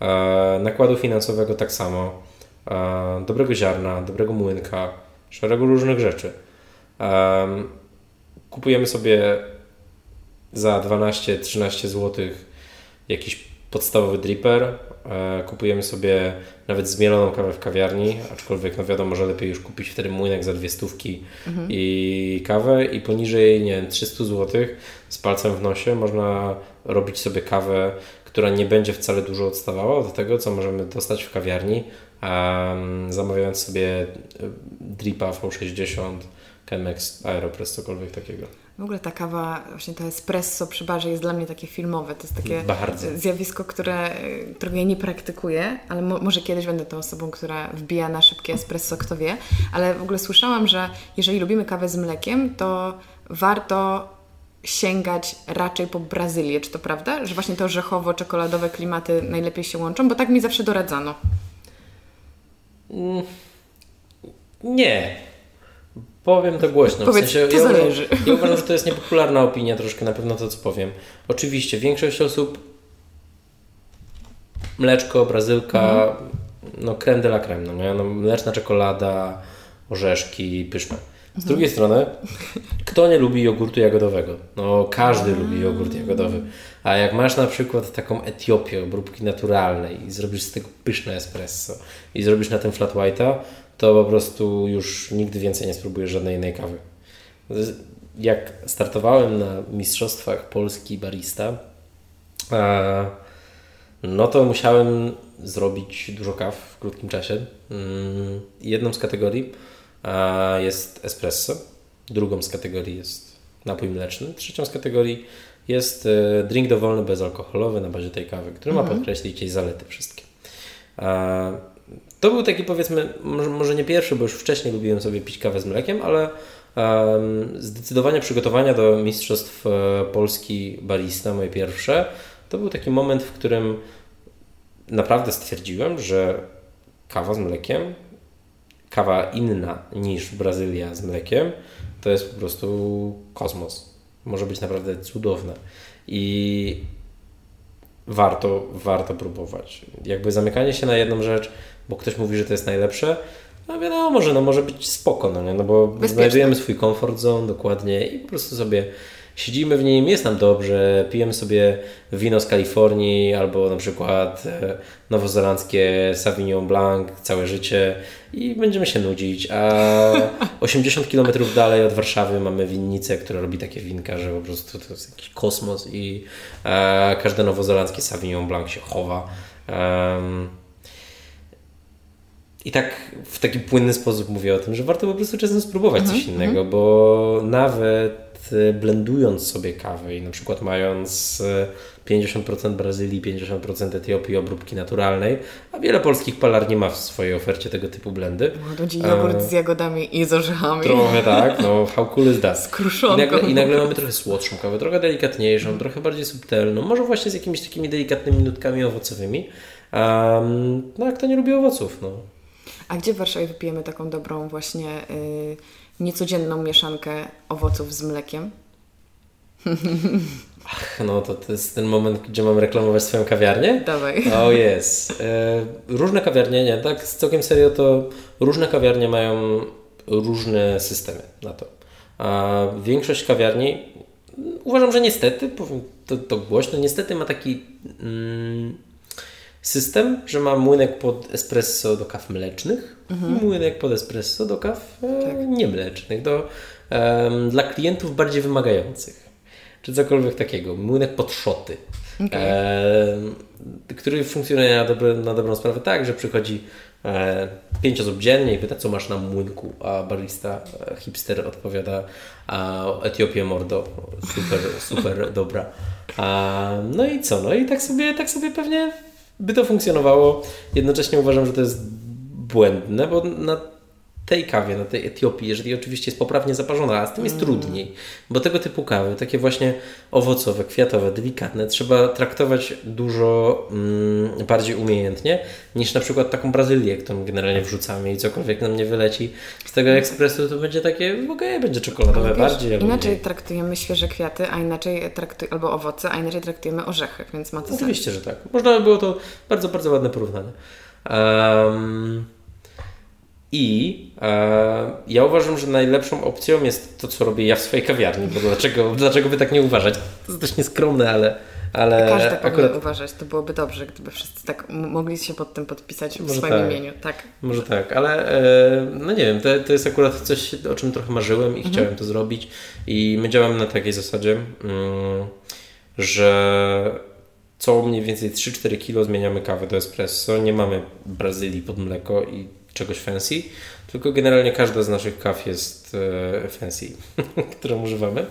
E, nakładu finansowego tak samo. E, dobrego ziarna, dobrego młynka, szeregu różnych rzeczy. E, kupujemy sobie za 12-13 zł jakiś podstawowy dripper, E, kupujemy sobie nawet zmieloną kawę w kawiarni, aczkolwiek no wiadomo, że lepiej już kupić wtedy młynek za dwie stówki mhm. i kawę i poniżej, nie wiem, 300 zł z palcem w nosie można robić sobie kawę, która nie będzie wcale dużo odstawała do tego, co możemy dostać w kawiarni, um, zamawiając sobie e, dripa V60, Chemex, Aeropress, cokolwiek takiego. W ogóle ta kawa, właśnie to espresso przy barze jest dla mnie takie filmowe. To jest takie Bardzo. zjawisko, które, którego ja nie praktykuję, ale mo może kiedyś będę tą osobą, która wbija na szybkie espresso, kto wie. Ale w ogóle słyszałam, że jeżeli lubimy kawę z mlekiem, to warto sięgać raczej po Brazylię. Czy to prawda? Że właśnie te orzechowo-czekoladowe klimaty najlepiej się łączą? Bo tak mi zawsze doradzano. Mm. Nie. Powiem to głośno. Powiedz, w sensie, to ja zależy. Uważam, ja uważam, że to jest niepopularna opinia troszkę na pewno to, co powiem. Oczywiście większość osób mleczko, brazylka, mhm. no creme de la creme, no, nie? no mleczna czekolada, orzeszki, pyszne. Z mhm. drugiej strony, kto nie lubi jogurtu jagodowego? No każdy lubi jogurt jagodowy. A jak masz na przykład taką Etiopię, obróbki naturalnej i zrobisz z tego pyszne espresso i zrobisz na tym flat white'a, to po prostu już nigdy więcej nie spróbujesz żadnej innej kawy. Jak startowałem na Mistrzostwach Polski Barista, no to musiałem zrobić dużo kaw w krótkim czasie. Mm, jedną z kategorii jest espresso, drugą z kategorii jest napój mleczny, trzecią z kategorii jest e, drink dowolny bezalkoholowy na bazie tej kawy, który ma mhm. podkreślić jej zalety wszystkie. To był taki powiedzmy, może, może nie pierwszy, bo już wcześniej lubiłem sobie pić kawę z mlekiem, ale um, zdecydowanie przygotowania do Mistrzostw e, Polski Barista, moje pierwsze, to był taki moment, w którym naprawdę stwierdziłem, że kawa z mlekiem, kawa inna niż Brazylia z mlekiem, to jest po prostu kosmos. Może być naprawdę cudowne. I warto, warto próbować. Jakby zamykanie się na jedną rzecz bo ktoś mówi, że to jest najlepsze, no wiadomo, że no może być spoko, no, nie? no bo Bezpieczne. znajdujemy swój comfort zone dokładnie i po prostu sobie siedzimy w nim, jest nam dobrze, pijemy sobie wino z Kalifornii albo na przykład e, nowozelandzkie Sauvignon Blanc całe życie i będziemy się nudzić, a 80 km dalej od Warszawy mamy winnicę, która robi takie winka, że po prostu to jest jakiś kosmos i e, każde nowozelandzkie Sauvignon Blanc się chowa. Um, i tak w taki płynny sposób mówię o tym, że warto po prostu czasem spróbować coś mhm, innego, mhm. bo nawet blendując sobie kawę i na przykład mając 50% Brazylii, 50% Etiopii obróbki naturalnej, a wiele polskich palarni ma w swojej ofercie tego typu blendy. Ludzi jogurt z jagodami i z orzechami. Trochę tak, no how cool is that? Z kruszonką. I nagle, I nagle mamy trochę słodszą kawę, trochę delikatniejszą, trochę bardziej subtelną, może właśnie z jakimiś takimi delikatnymi nutkami owocowymi. Um, no a kto nie lubi owoców, no. A gdzie w Warszawie wypijemy taką dobrą właśnie yy, niecodzienną mieszankę owoców z mlekiem? Ach, no to, to jest ten moment, gdzie mam reklamować swoją kawiarnię? Dawaj. O oh, jest. E, różne kawiarnie, nie, tak całkiem serio to różne kawiarnie mają różne systemy na to. A większość kawiarni, uważam, że niestety, powiem to, to głośno, niestety ma taki mm, system, że ma młynek pod espresso do kaw mlecznych mhm. i młynek pod espresso do kaw e, tak. niemlecznych, do, e, dla klientów bardziej wymagających czy cokolwiek takiego. Młynek pod szoty, okay. e, który funkcjonuje na, dobre, na dobrą sprawę tak, że przychodzi e, pięć osób dziennie i pyta, co masz na młynku, a barista, e, hipster odpowiada a Etiopię mordo, super, super dobra. A, no i co? No i tak sobie, tak sobie pewnie by to funkcjonowało. Jednocześnie uważam, że to jest błędne, bo na tej kawie, na tej Etiopii, jeżeli oczywiście jest poprawnie zaparzona, a z tym jest mm. trudniej, bo tego typu kawy, takie właśnie owocowe, kwiatowe, delikatne, trzeba traktować dużo mm, bardziej umiejętnie niż na przykład taką Brazylię, którą generalnie wrzucamy i cokolwiek nam nie wyleci z tego ekspresu, to będzie takie, okej, okay, będzie czekoladowe wiesz, bardziej. Inaczej mniej. traktujemy świeże kwiaty, a inaczej traktujemy, albo owoce, a inaczej traktujemy orzechy, więc ma to Oczywiście, sens. że tak. Można by było to bardzo, bardzo ładne porównanie. Um, i e, ja uważam, że najlepszą opcją jest to, co robię ja w swojej kawiarni, bo dlaczego, dlaczego by tak nie uważać? To jest też nieskromne, ale. ale Każdy tak akurat... uważać, to byłoby dobrze, gdyby wszyscy tak mogli się pod tym podpisać w swoim tak. imieniu. Tak. Może tak, ale e, no nie wiem, to, to jest akurat coś, o czym trochę marzyłem i mhm. chciałem to zrobić. I my działamy na takiej zasadzie, mm, że co mniej więcej 3-4 kilo zmieniamy kawę do espresso. Nie mamy Brazylii pod mleko i czegoś fancy, tylko generalnie każda z naszych kaw jest e, fancy, którą używamy.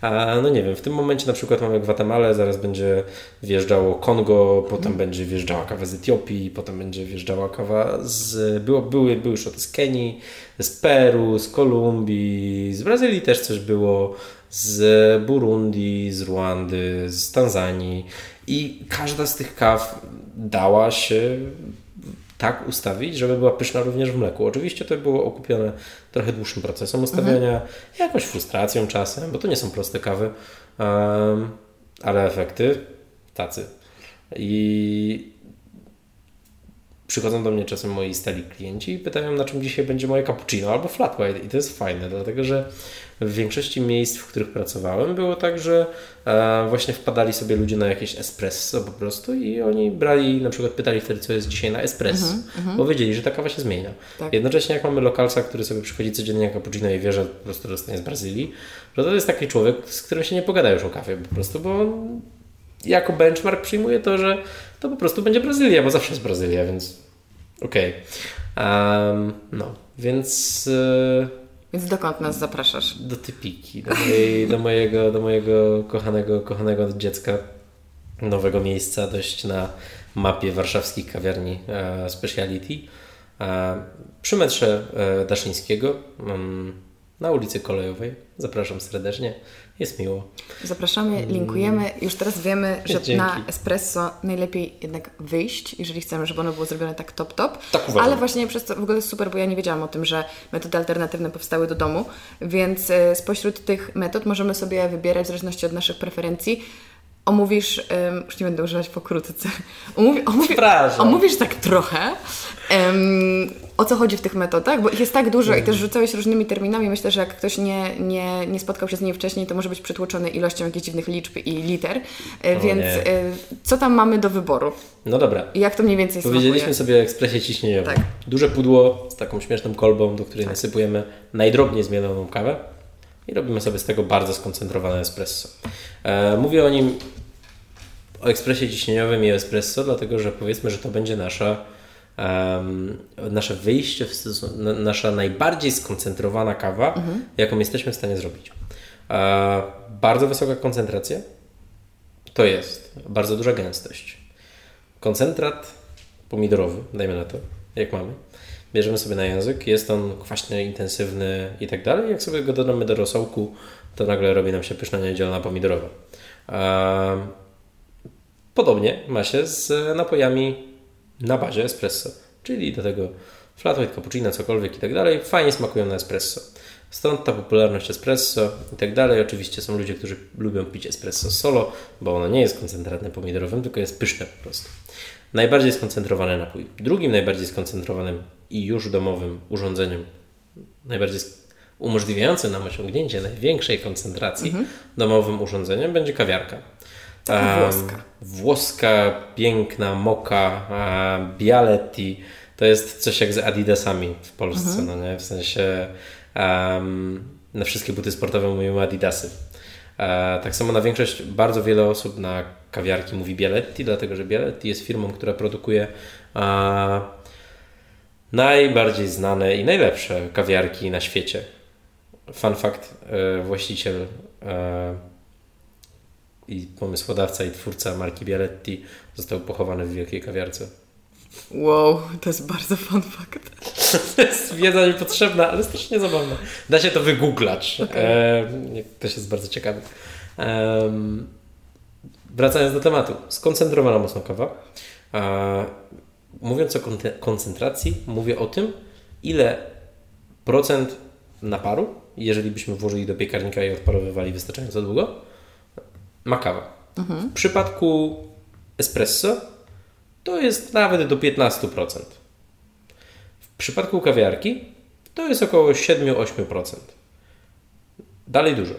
A no nie wiem, w tym momencie na przykład mamy Gwatemalę, zaraz będzie wjeżdżało Kongo, potem mm. będzie wjeżdżała kawa z Etiopii, potem będzie wjeżdżała kawa z... Było, były, były już z Kenii, z Peru, z Kolumbii, z Brazylii też coś było, z Burundi, z Rwandy, z Tanzanii i każda z tych kaw dała się tak ustawić, żeby była pyszna również w mleku. Oczywiście to było okupione trochę dłuższym procesem ustawiania, mhm. jakąś frustracją czasem, bo to nie są proste kawy, ale efekty tacy. I przychodzą do mnie czasem moi stali klienci i pytają, na czym dzisiaj będzie moje cappuccino albo flat white. I to jest fajne, dlatego że w większości miejsc, w których pracowałem, było tak, że e, właśnie wpadali sobie ludzie na jakieś espresso po prostu i oni brali, na przykład pytali wtedy, co jest dzisiaj na espresso, mm-hmm. bo wiedzieli, że ta kawa się zmienia. Tak. Jednocześnie jak mamy lokalca, który sobie przychodzi codziennie na cappuccino i wie, że po prostu dostanie z Brazylii, że to jest taki człowiek, z którym się nie pogada już o kawie po prostu, bo jako benchmark przyjmuje to, że to po prostu będzie Brazylia, bo zawsze jest Brazylia, więc okej. Okay. Um, no, więc... Yy więc dokąd nas zapraszasz? Do typiki, do, mojej, do, mojego, do mojego kochanego, kochanego dziecka, nowego miejsca dość na mapie warszawskich kawiarni e, Speciality. E, przy metrze e, Daszyńskiego, mm, na ulicy Kolejowej. Zapraszam serdecznie. Jest miło. Zapraszamy, mm. linkujemy. Już teraz wiemy, że Dzięki. na espresso najlepiej jednak wyjść, jeżeli chcemy, żeby ono było zrobione tak top top. Tak uważam. Ale właśnie przez to w ogóle jest super, bo ja nie wiedziałam o tym, że metody alternatywne powstały do domu, więc e, spośród tych metod możemy sobie wybierać w zależności od naszych preferencji omówisz, um, już nie będę używać pokrótce, omówi, omówi, omówisz tak trochę, um, o co chodzi w tych metodach, bo ich jest tak dużo i też rzucałeś różnymi terminami. Myślę, że jak ktoś nie, nie, nie spotkał się z nimi wcześniej, to może być przytłoczony ilością jakichś dziwnych liczb i liter. E, więc nie. E, co tam mamy do wyboru? No dobra. I jak to mniej więcej Powiedzieliśmy smakuje? sobie o ekspresie ciśnieniowym. Tak. Duże pudło z taką śmieszną kolbą, do której tak. nasypujemy najdrobniej zmienioną kawę i robimy sobie z tego bardzo skoncentrowane espresso. E, mówię o nim, o ekspresie ciśnieniowym i espresso, dlatego że powiedzmy, że to będzie nasza um, nasze wyjście, nasza najbardziej skoncentrowana kawa, jaką jesteśmy w stanie zrobić. E, bardzo wysoka koncentracja to jest bardzo duża gęstość. Koncentrat pomidorowy, dajmy na to, jak mamy. Bierzemy sobie na język, jest on kwaśny, intensywny i tak dalej. Jak sobie go dodamy do rosołku, to nagle robi nam się pyszna niedzielna pomidorowa. Podobnie ma się z napojami na bazie espresso, czyli do tego flat white, cappuccino, cokolwiek i tak dalej. Fajnie smakują na espresso. Stąd ta popularność espresso i tak dalej. Oczywiście są ludzie, którzy lubią pić espresso solo, bo ono nie jest koncentratem pomidorowym, tylko jest pyszne po prostu. Najbardziej skoncentrowany napój. Drugim najbardziej skoncentrowanym i już domowym urządzeniem, najbardziej umożliwiającym nam osiągnięcie największej koncentracji domowym urządzeniem będzie kawiarka. Em, włoska. Włoska, piękna, moka, Bialetti. To jest coś jak z Adidasami w Polsce, no nie? W sensie em, na wszystkie buty sportowe mówimy Adidasy. E, tak samo na większość, bardzo wiele osób na kawiarki mówi Bialetti, dlatego że Bialetti jest firmą, która produkuje e, najbardziej znane i najlepsze kawiarki na świecie. Fun fact, e, właściciel e, i pomysłodawca i twórca marki Bialetti został pochowany w wielkiej kawiarce. Wow, to jest bardzo fun fact. To jest wiedza niepotrzebna, ale strasznie zabawna. Da się to wygooglać. E, jak ktoś jest bardzo ciekawy. Wracając do tematu. Skoncentrowana mocno kawa. E, mówiąc o koncentracji, mówię o tym, ile procent naparu, jeżeli byśmy włożyli do piekarnika i odparowywali wystarczająco długo, ma kawa. W przypadku espresso to jest nawet do 15%. W przypadku kawiarki to jest około 7-8%. Dalej dużo.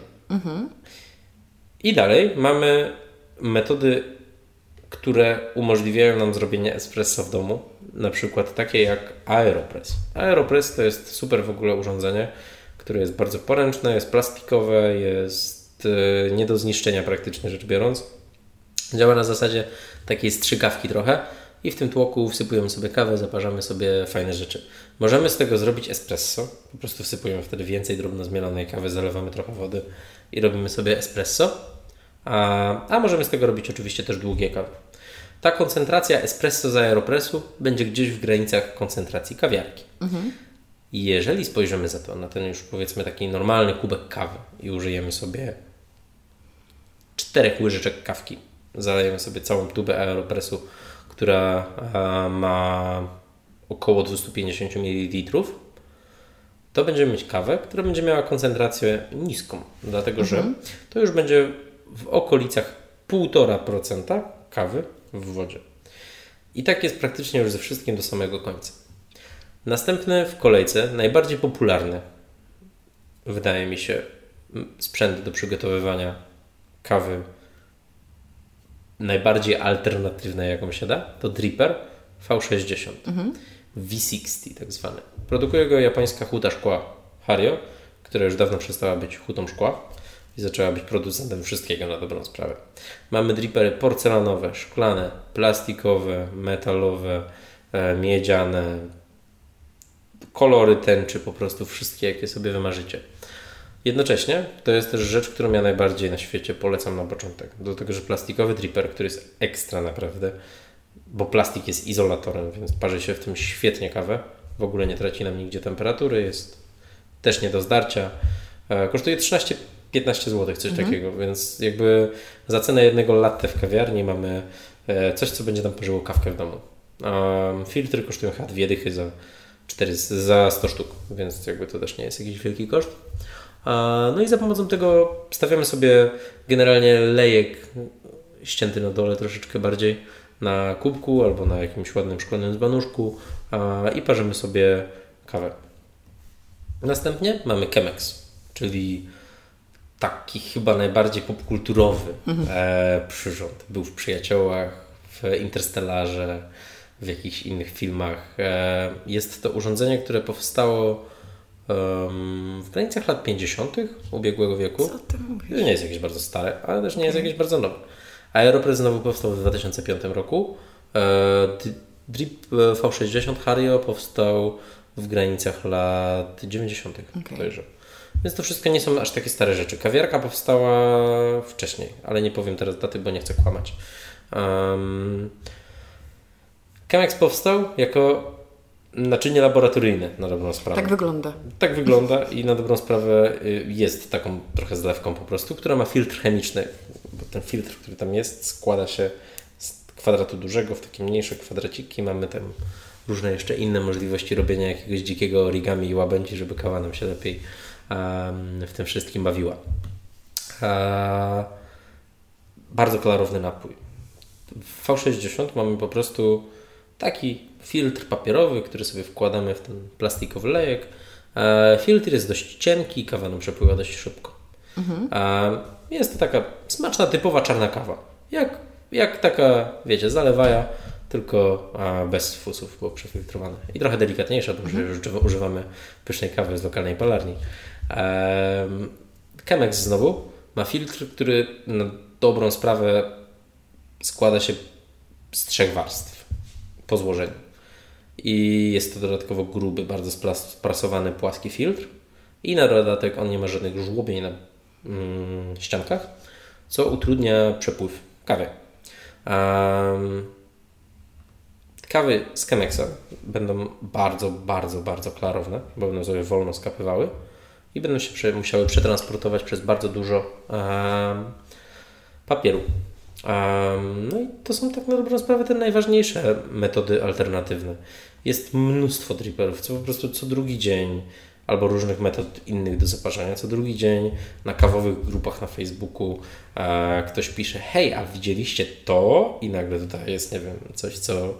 I dalej mamy metody, które umożliwiają nam zrobienie espresso w domu. Na przykład takie jak Aeropress. Aeropress to jest super w ogóle urządzenie, które jest bardzo poręczne, jest plastikowe, jest e, nie do zniszczenia praktycznie rzecz biorąc. Działa na zasadzie takiej strzykawki trochę i w tym tłoku wsypujemy sobie kawę, zaparzamy sobie fajne rzeczy. Możemy z tego zrobić espresso, po prostu wsypujemy wtedy więcej drobno zmielonej kawy, zalewamy trochę wody i robimy sobie espresso, a, a możemy z tego robić oczywiście też długie kawy. Ta koncentracja espresso z aeropressu będzie gdzieś w granicach koncentracji kawiarki. I jeżeli spojrzymy za to na ten już powiedzmy taki normalny kubek kawy i użyjemy sobie czterech łyżeczek kawki. Zalejemy sobie całą tubę aeropressu, która ma około 250 ml. To będziemy mieć kawę, która będzie miała koncentrację niską, dlatego że to już będzie w okolicach 1,5% kawy w wodzie. I tak jest praktycznie już ze wszystkim do samego końca. Następny w kolejce, najbardziej popularny, wydaje mi się, sprzęt do przygotowywania kawy najbardziej alternatywnej, jaką się da, to Dripper V60. V60 tak zwany. Produkuje go japońska huta szkła Hario, która już dawno przestała być hutą szkła i zaczęła być producentem wszystkiego na dobrą sprawę. Mamy dripery porcelanowe, szklane, plastikowe, metalowe, e, miedziane, kolory tęczy, po prostu wszystkie, jakie sobie wymarzycie. Jednocześnie to jest też rzecz, którą ja najbardziej na świecie polecam na początek. Do tego, że plastikowy dripper, który jest ekstra naprawdę, bo plastik jest izolatorem, więc parzy się w tym świetnie kawę. W ogóle nie traci nam nigdzie temperatury, jest też nie do zdarcia. E, kosztuje 13 15 zł, coś mhm. takiego, więc jakby za cenę jednego latte w kawiarni mamy e, coś, co będzie tam pożyło kawkę w domu. Um, filtry kosztują chyba dwie dychy za, 4, za 100 sztuk, więc jakby to też nie jest jakiś wielki koszt. No i za pomocą tego stawiamy sobie generalnie lejek ścięty na dole troszeczkę bardziej na kubku albo na jakimś ładnym szklanym zbanuszku i parzymy sobie kawę. Następnie mamy Chemex, czyli taki chyba najbardziej popkulturowy e, przyrząd. Był w Przyjaciołach, w Interstellarze, w jakichś innych filmach. E, jest to urządzenie, które powstało em, w granicach lat 50. ubiegłego wieku. Co ty mówisz? To nie jest jakieś bardzo stare, ale też nie jest jakieś bardzo nowe. Aeropress znowu powstał w 2005 roku. E, Drip e, V60 Hario powstał w granicach lat 90. Okay. Więc to wszystko nie są aż takie stare rzeczy. Kawiarka powstała wcześniej, ale nie powiem teraz daty, bo nie chcę kłamać. Um, Chemex powstał jako naczynie laboratoryjne, na dobrą sprawę. Tak wygląda. Tak wygląda i na dobrą sprawę y, jest taką trochę zlewką po prostu, która ma filtr chemiczny, bo ten filtr, który tam jest, składa się z kwadratu dużego w takie mniejsze kwadraciki. Mamy tam różne jeszcze inne możliwości robienia jakiegoś dzikiego origami i łabędzi, żeby kawa nam się lepiej w tym wszystkim bawiła. Uh, bardzo klarowny napój. W V60 mamy po prostu taki filtr papierowy, który sobie wkładamy w ten plastikowy lejek. E, filtr jest dość cienki, kawa nam przepływa dość szybko. Mhm. E, jest to taka smaczna, typowa czarna kawa. Jak, jak taka, wiecie, zalewaja, tylko bez fusów, bo przefiltrowane. I trochę delikatniejsza, bo mhm. już używamy pysznej kawy z lokalnej palarni. Chemex znowu ma filtr, który na dobrą sprawę składa się z trzech warstw po złożeniu. I jest to dodatkowo gruby, bardzo sprasowany, płaski filtr. I na dodatek on nie ma żadnych żłobień na mm, ściankach, co utrudnia przepływ kawy. Um, kawy z Chemexa będą bardzo, bardzo, bardzo klarowne, bo będą sobie wolno skapywały i będą się musiały przetransportować przez bardzo dużo papieru. No i to są tak na dobrą sprawę te najważniejsze metody alternatywne. Jest mnóstwo dripperów, co po prostu co drugi dzień albo różnych metod innych do zaparzania. Co drugi dzień na kawowych grupach na Facebooku e, ktoś pisze, hej, a widzieliście to? I nagle tutaj jest, nie wiem, coś, co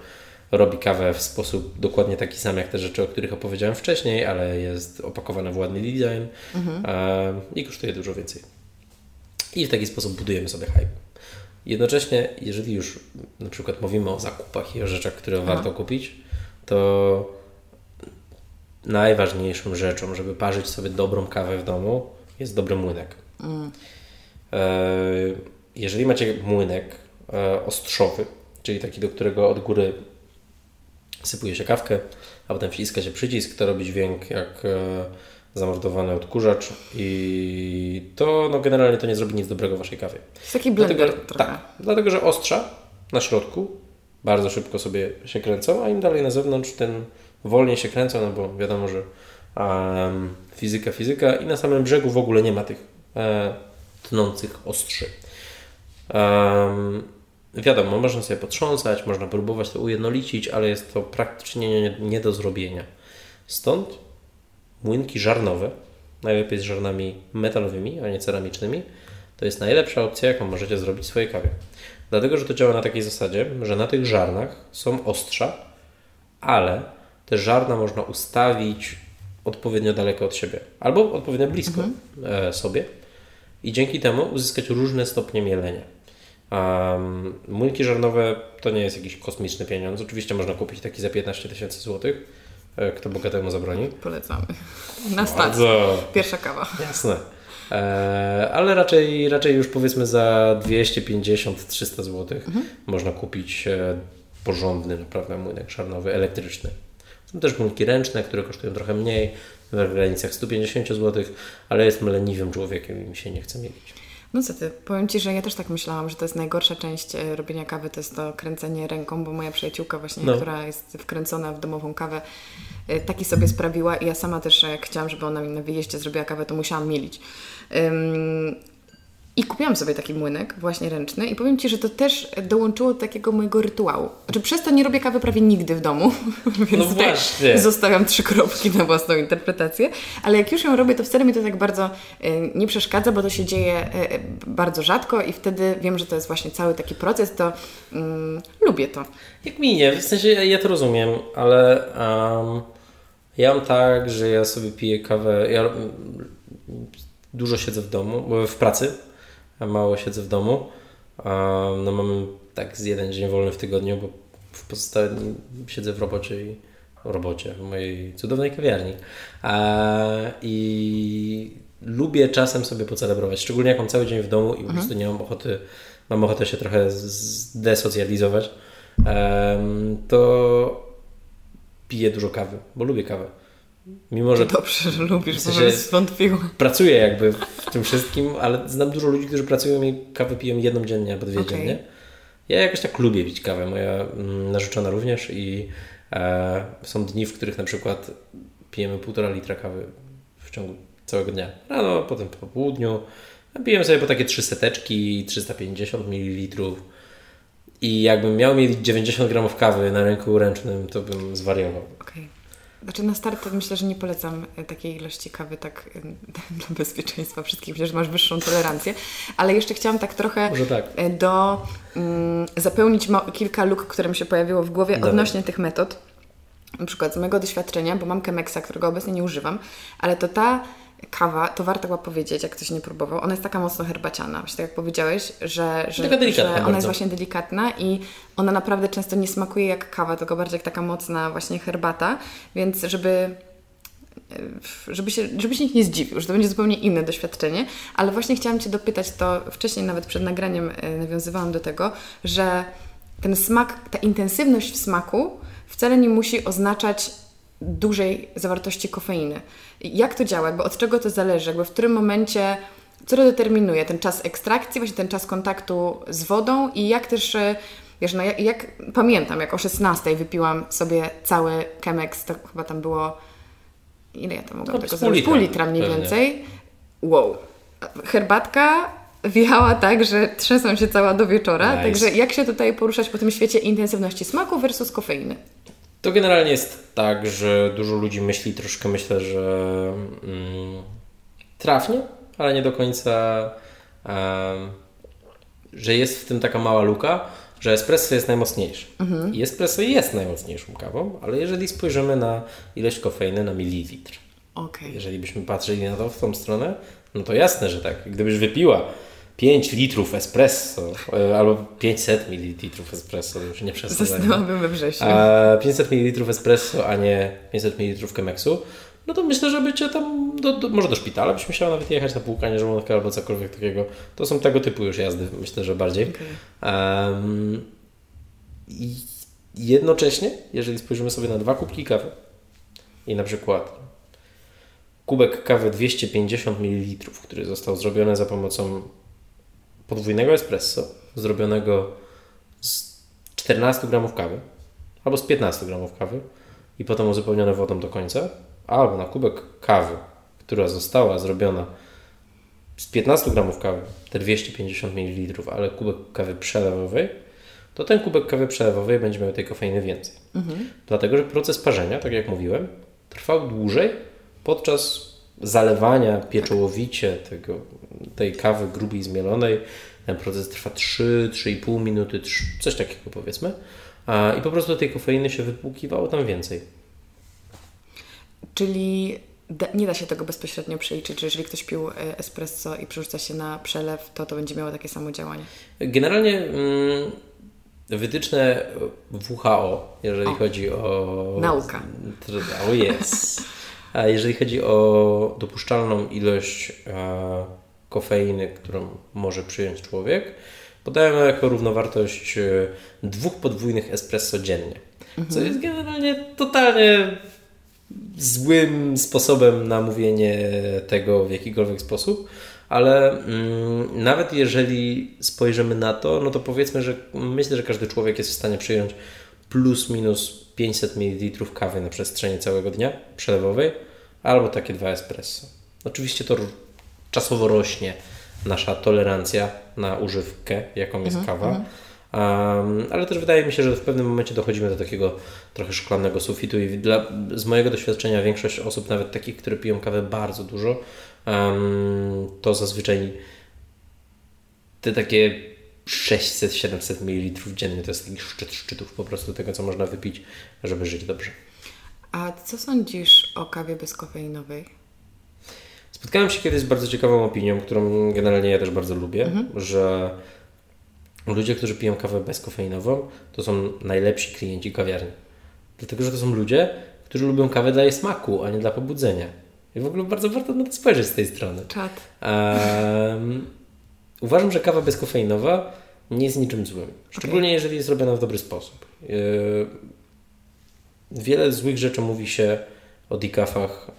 robi kawę w sposób dokładnie taki sam jak te rzeczy, o których opowiedziałem wcześniej, ale jest opakowane w ładny design mhm. i kosztuje dużo więcej. I w taki sposób budujemy sobie hype. Jednocześnie, jeżeli już na przykład mówimy o zakupach i o rzeczach, które Aha. warto kupić, to najważniejszą rzeczą, żeby parzyć sobie dobrą kawę w domu, jest dobry młynek. Mm. E, jeżeli macie młynek e, ostrzowy, czyli taki, do którego od góry sypuje się kawkę, a potem wciska się przycisk, to robi dźwięk jak e, zamordowany odkurzacz i to no, generalnie to nie zrobi nic dobrego waszej kawie. Jest taki blender dlatego, Tak, dlatego, że ostrza na środku bardzo szybko sobie się kręcą, a im dalej na zewnątrz, tym wolniej się kręcą, no bo wiadomo, że um, fizyka, fizyka i na samym brzegu w ogóle nie ma tych e, tnących ostrzy. Um, wiadomo, można sobie potrząsać, można próbować to ujednolicić, ale jest to praktycznie nie, nie do zrobienia. Stąd młynki żarnowe, najlepiej z żarnami metalowymi, a nie ceramicznymi, to jest najlepsza opcja, jaką możecie zrobić w swojej kawie. Dlatego, że to działa na takiej zasadzie, że na tych żarnach są ostrza, ale te żarna można ustawić odpowiednio daleko od siebie albo odpowiednio blisko mhm. sobie i dzięki temu uzyskać różne stopnie mielenia. Um, młynki żarnowe to nie jest jakiś kosmiczny pieniądz. Oczywiście można kupić taki za 15 tysięcy złotych. E, kto bogatemu zabroni? Polecamy. Na stacji. Pierwsza kawa. Jasne. E, ale raczej, raczej już powiedzmy za 250-300 zł mhm. można kupić e, porządny naprawdę młynek szarnowy, elektryczny. Są też młynki ręczne, które kosztują trochę mniej, w granicach 150 zł, ale jestem leniwym człowiekiem i mi się nie chce mielić. No co ty, powiem Ci, że ja też tak myślałam, że to jest najgorsza część e, robienia kawy, to jest to kręcenie ręką, bo moja przyjaciółka właśnie, no. która jest wkręcona w domową kawę, taki sobie sprawiła i ja sama też jak chciałam, żeby ona mi na wyjeździe zrobiła kawę, to musiałam mielić. Um, i kupiłam sobie taki młynek, właśnie ręczny, i powiem Ci, że to też dołączyło do takiego mojego rytuału. Znaczy, przez to nie robię kawy prawie nigdy w domu, więc no właśnie. zostawiam trzy kropki na własną interpretację. Ale jak już ją robię, to wtedy mi to tak bardzo y, nie przeszkadza, bo to się dzieje y, bardzo rzadko i wtedy wiem, że to jest właśnie cały taki proces, to y, lubię to. Jak mi nie, w sensie ja, ja to rozumiem, ale um, ja mam tak, że ja sobie piję kawę, ja dużo siedzę w domu, w pracy, mało siedzę w domu. No mam tak z jeden dzień wolny w tygodniu, bo w pozostałym siedzę w robocie i w robocie, w mojej cudownej kawiarni. I lubię czasem sobie pocelebrować, szczególnie jak mam cały dzień w domu i po mhm. prostu nie mam ochoty, mam ochotę się trochę zdesocjalizować. to piję dużo kawy, bo lubię kawę. Mimo, że Dobrze, że lubisz, w sensie zwątpiłam. Pracuję jakby w tym wszystkim, ale znam dużo ludzi, którzy pracują i kawę piją jedną dziennie albo dwie okay. dziennie. Ja jakoś tak lubię pić kawę, moja mm, narzeczona również i e, są dni, w których na przykład pijemy półtora litra kawy w ciągu całego dnia. Rano, potem po południu. Pijemy sobie po takie trzy seteczki, 350 ml. I jakbym miał mieć 90 gramów kawy na ręku ręcznym, to bym zwariował. Okay. Znaczy na start myślę, że nie polecam e, takiej ilości kawy tak dla bezpieczeństwa wszystkich. Myślę, że masz wyższą tolerancję. Ale jeszcze chciałam tak trochę tak. E, do mm, zapełnić kilka luk, które mi się pojawiło w głowie Dawaj. odnośnie tych metod. Na przykład z mojego doświadczenia, bo mam Chemexa, którego obecnie nie używam, ale to ta kawa, to warto chyba powiedzieć, jak ktoś nie próbował, ona jest taka mocno herbaciana. Właśnie tak jak powiedziałeś, że, że, że ona jest właśnie delikatna i ona naprawdę często nie smakuje jak kawa, tylko bardziej jak taka mocna właśnie herbata, więc żeby żeby się, żeby się nikt nie zdziwił, że to będzie zupełnie inne doświadczenie, ale właśnie chciałam Cię dopytać, to wcześniej nawet przed nagraniem e, nawiązywałam do tego, że ten smak, ta intensywność w smaku wcale nie musi oznaczać dużej zawartości kofeiny. Jak to działa? Jakby od czego to zależy? Jakby w którym momencie, co to determinuje? Ten czas ekstrakcji, właśnie ten czas kontaktu z wodą i jak też, e, wiesz, no jak, jak pamiętam, jak o 16 wypiłam sobie cały Chemex, to chyba tam było, ile ja tam mogłam no, tego zrobić? Pół litra mniej pewnie. więcej. Wow. Herbatka wjechała tak, że trzęsą się cała do wieczora. Nice. Także jak się tutaj poruszać po tym świecie intensywności smaku versus kofeiny? To generalnie jest tak, że dużo ludzi myśli, troszkę myślę, że mm, trafnie, ale nie do końca, um, że jest w tym taka mała luka, że espresso jest najmocniejszy. Mhm. I espresso jest najmocniejszą kawą, ale jeżeli spojrzymy na ilość kofeiny na mililitr, okay. jeżeli byśmy patrzyli na to w tą stronę, no to jasne, że tak. Gdybyś wypiła 5 litrów espresso e, albo 500 ml espresso, już nie przesadzam. Zasnęłabym we wrześniu. 500 ml espresso, a nie 500 ml Chemexu, no to myślę, że by Cię tam, do, do, może do szpitala byś musiała nawet jechać na płukanie żołądka albo cokolwiek takiego. To są tego typu już jazdy, myślę, że bardziej. Okay. Um, I jednocześnie, jeżeli spojrzymy sobie na dwa kubki kawy i na przykład kubek kawy 250 ml, który został zrobiony za pomocą podwójnego espresso zrobionego z 14 gramów kawy albo z 15 gramów kawy i potem uzupełnione wodą do końca, albo na kubek kawy, która została zrobiona z 15 gramów kawy, te 250 ml, ale kubek kawy przelewowej, to ten kubek kawy przelewowej będzie miał tej kofeiny więcej. Mhm. Dlatego, że proces parzenia, tak jak mówiłem, trwał dłużej podczas zalewania pieczołowicie tego, tej kawy grubiej zmielonej. Ten proces trwa 3-3,5 minuty, 3, coś takiego powiedzmy. I po prostu tej kofeiny się wypłukiwało tam więcej. Czyli da, nie da się tego bezpośrednio przeliczyć, że jeżeli ktoś pił e, espresso i przerzuca się na przelew, to to będzie miało takie samo działanie? Generalnie mm, wytyczne WHO, jeżeli o. chodzi o... Nauka. O jest. A jeżeli chodzi o dopuszczalną ilość e, kofeiny, którą może przyjąć człowiek, podajemy jako równowartość e, dwóch podwójnych espresso dziennie. Mhm. Co jest generalnie totalnie złym sposobem na mówienie tego w jakikolwiek sposób, ale mm, nawet jeżeli spojrzymy na to, no to powiedzmy, że myślę, że każdy człowiek jest w stanie przyjąć plus minus 500 ml kawy na przestrzeni całego dnia przelewowej albo takie dwa espresso. Oczywiście to czasowo rośnie nasza tolerancja na używkę, jaką jest mhm, kawa. Um, ale też wydaje mi się, że w pewnym momencie dochodzimy do takiego trochę szklanego sufitu i dla, z mojego doświadczenia większość osób, nawet takich, które piją kawę bardzo dużo, um, to zazwyczaj te takie 600-700 ml dziennie to jest taki szczyt szczytów po prostu tego, co można wypić, żeby żyć dobrze. A co sądzisz o kawie bezkofeinowej? Spotkałem się kiedyś z bardzo ciekawą opinią, którą generalnie ja też bardzo lubię, mhm. że ludzie, którzy piją kawę bezkofeinową, to są najlepsi klienci kawiarni. Dlatego, że to są ludzie, którzy lubią kawę dla jej smaku, a nie dla pobudzenia. I w ogóle bardzo warto na to spojrzeć z tej strony. Czad. Um, uważam, że kawa bezkofeinowa nie jest niczym złym. Szczególnie okay. jeżeli jest robiona w dobry sposób. Wiele złych rzeczy mówi się o decafach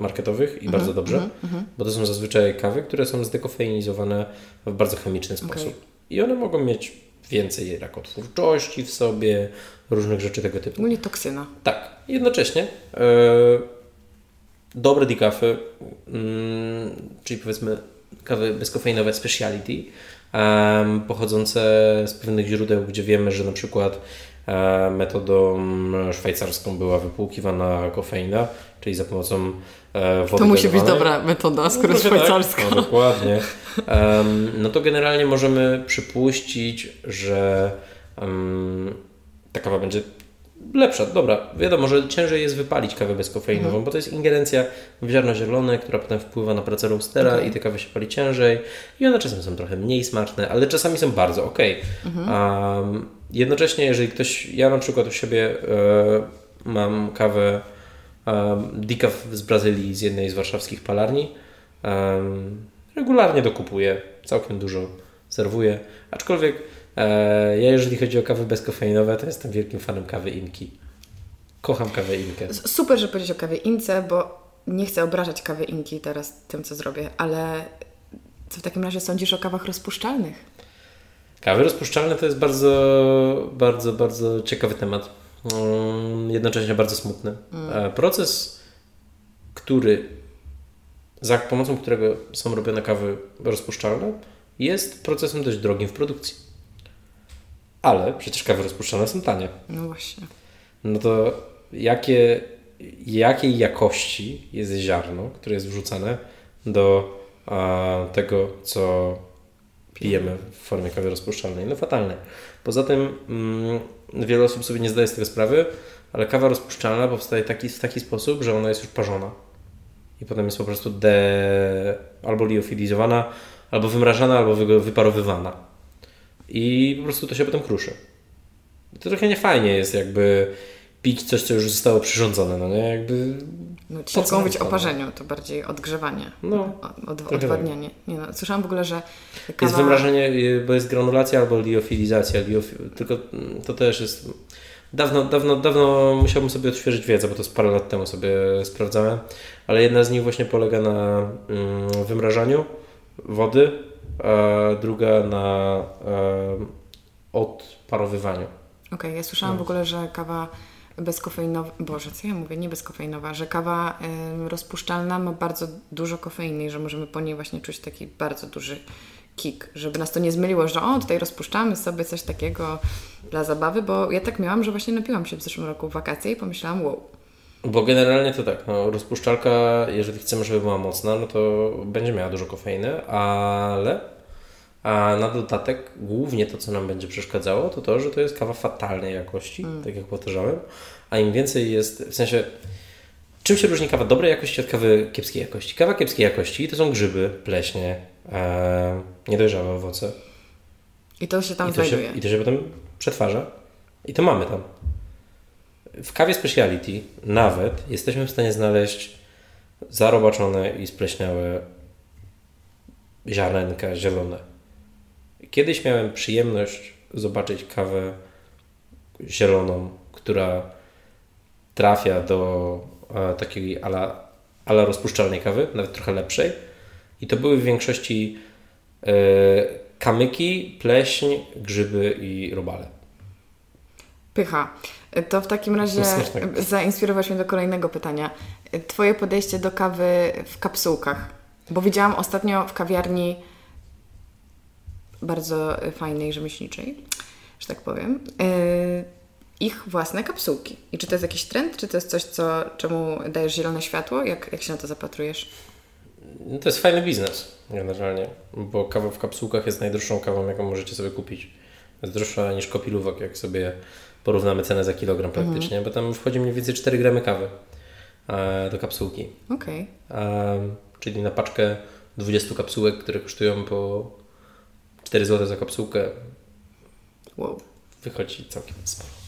marketowych i mm -hmm, bardzo dobrze, mm -hmm. bo to są zazwyczaj kawy, które są zdekofeinizowane w bardzo chemiczny sposób. Okay. I one mogą mieć więcej rakotwórczości w sobie, różnych rzeczy tego typu. No nie toksyna. Tak. Jednocześnie e, dobre decafy, mm, czyli powiedzmy kawy bezkofeinowe speciality, e, pochodzące z pewnych źródeł, gdzie wiemy, że na przykład e, metodą szwajcarską była wypłukiwana kofeina, czyli za pomocą e, wody To musi być dobra metoda, skoro no, szwajcarska. Tak, no, dokładnie. No to generalnie możemy przypuścić, że ta kawa będzie lepsza. Dobra, wiadomo, że ciężej jest wypalić kawę bezkofeinową, mhm. bo to jest ingerencja w ziarno zielone, która potem wpływa na pracę roastera okay. i te kawy się pali ciężej i one czasem są trochę mniej smaczne, ale czasami są bardzo ok. Mhm. Um, jednocześnie, jeżeli ktoś, ja na przykład u siebie e, mam kawę um, decaf z Brazylii, z jednej z warszawskich palarni, um, regularnie dokupuję, całkiem dużo serwuję, aczkolwiek ja jeżeli chodzi o kawy bezkofeinowe, to jestem wielkim fanem kawy Inki. Kocham kawę Inkę. Super, że powiedzieć o kawie Ince, bo nie chcę obrażać kawy Inki teraz tym, co zrobię, ale co w takim razie sądzisz o kawach rozpuszczalnych? Kawy rozpuszczalne to jest bardzo, bardzo, bardzo ciekawy temat. Mm, jednocześnie bardzo smutny. Mm. E, proces, który za pomocą którego są robione kawy rozpuszczalne, jest procesem dość drogim w produkcji. Ale przecież kawy rozpuszczalne są tanie. No właśnie. No to jakie, jakiej jakości jest ziarno, które jest wrzucane do a, tego, co pijemy w formie kawy rozpuszczalnej? No fatalne. Poza tym mm, wiele osób sobie nie zdaje z tego sprawy, ale kawa rozpuszczalna powstaje taki, w taki sposób, że ona jest już parzona i potem jest po prostu de... albo liofilizowana, albo wymrażana, albo wyparowywana. I po prostu to się potem kruszy. To trochę niefajnie jest jakby pić coś, co już zostało przyrządzone, no nie? Jakby... No, ciężko mówić o parzeniu, to bardziej odgrzewanie, no, od, odwadnianie. Nie no, słyszałam w ogóle, że kawa... Jest wymrażenie, bo jest granulacja albo liofilizacja, liof... tylko to też jest Dawno, dawno, dawno musiałbym sobie odświeżyć wiedzę, bo to z parę lat temu sobie sprawdzałem, ale jedna z nich właśnie polega na mm, wymrażaniu wody, druga na e, odparowywaniu. Okej, okay, ja słyszałam no. w ogóle, że kawa bezkofeinowa, boże, co ja mówię, nie bezkofeinowa, że kawa y, rozpuszczalna ma bardzo dużo kofeiny i że możemy po niej właśnie czuć taki bardzo duży kick, żeby nas to nie zmyliło, że o, tutaj rozpuszczamy sobie coś takiego dla zabawy, bo ja tak miałam, że właśnie napiłam się w zeszłym roku w wakacje i pomyślałam, wow. Bo generalnie to tak, no, rozpuszczalka, jeżeli chcemy, żeby była mocna, no to będzie miała dużo kofeiny, ale a na dodatek głównie to, co nam będzie przeszkadzało, to to, że to jest kawa fatalnej jakości, mm. tak jak powtarzałem, a im więcej jest, w sensie Czym się różni kawa dobrej jakości od kawy kiepskiej jakości? Kawa kiepskiej jakości to są grzyby, pleśnie, e, niedojrzałe owoce. I to się tam I to znajduje. Się, I to się potem przetwarza. I to mamy tam. W kawie speciality nawet jesteśmy w stanie znaleźć zarobaczone i spleśniałe ziarenka zielone. Kiedyś miałem przyjemność zobaczyć kawę zieloną, która trafia do e, takiej ala, ala rozpuszczalnej kawy, nawet trochę lepszej i to były w większości e, kamyki, pleśń, grzyby i robale. Pycha. To w takim razie zainspirować mnie do kolejnego pytania. Twoje podejście do kawy w kapsułkach. Bo widziałam ostatnio w kawiarni bardzo fajnej, rzemieślniczej, że tak powiem, e, ich własne kapsułki. I czy to jest jakiś trend, czy to jest coś, co, czemu dajesz zielone światło? Jak, jak się na to zapatrujesz? No to jest fajny biznes generalnie, bo kawa w kapsułkach jest najdroższą kawą, jaką możecie sobie kupić. Jest droższa niż kopilówek, jak sobie porównamy cenę za kilogram mhm. praktycznie, mhm. bo tam wchodzi mniej więcej 4 gramy kawy e, do kapsułki. Okej. Okay. Czyli na paczkę 20 kapsułek, które kosztują po 4 zł za kapsułkę. Wow. Wychodzi całkiem sporo.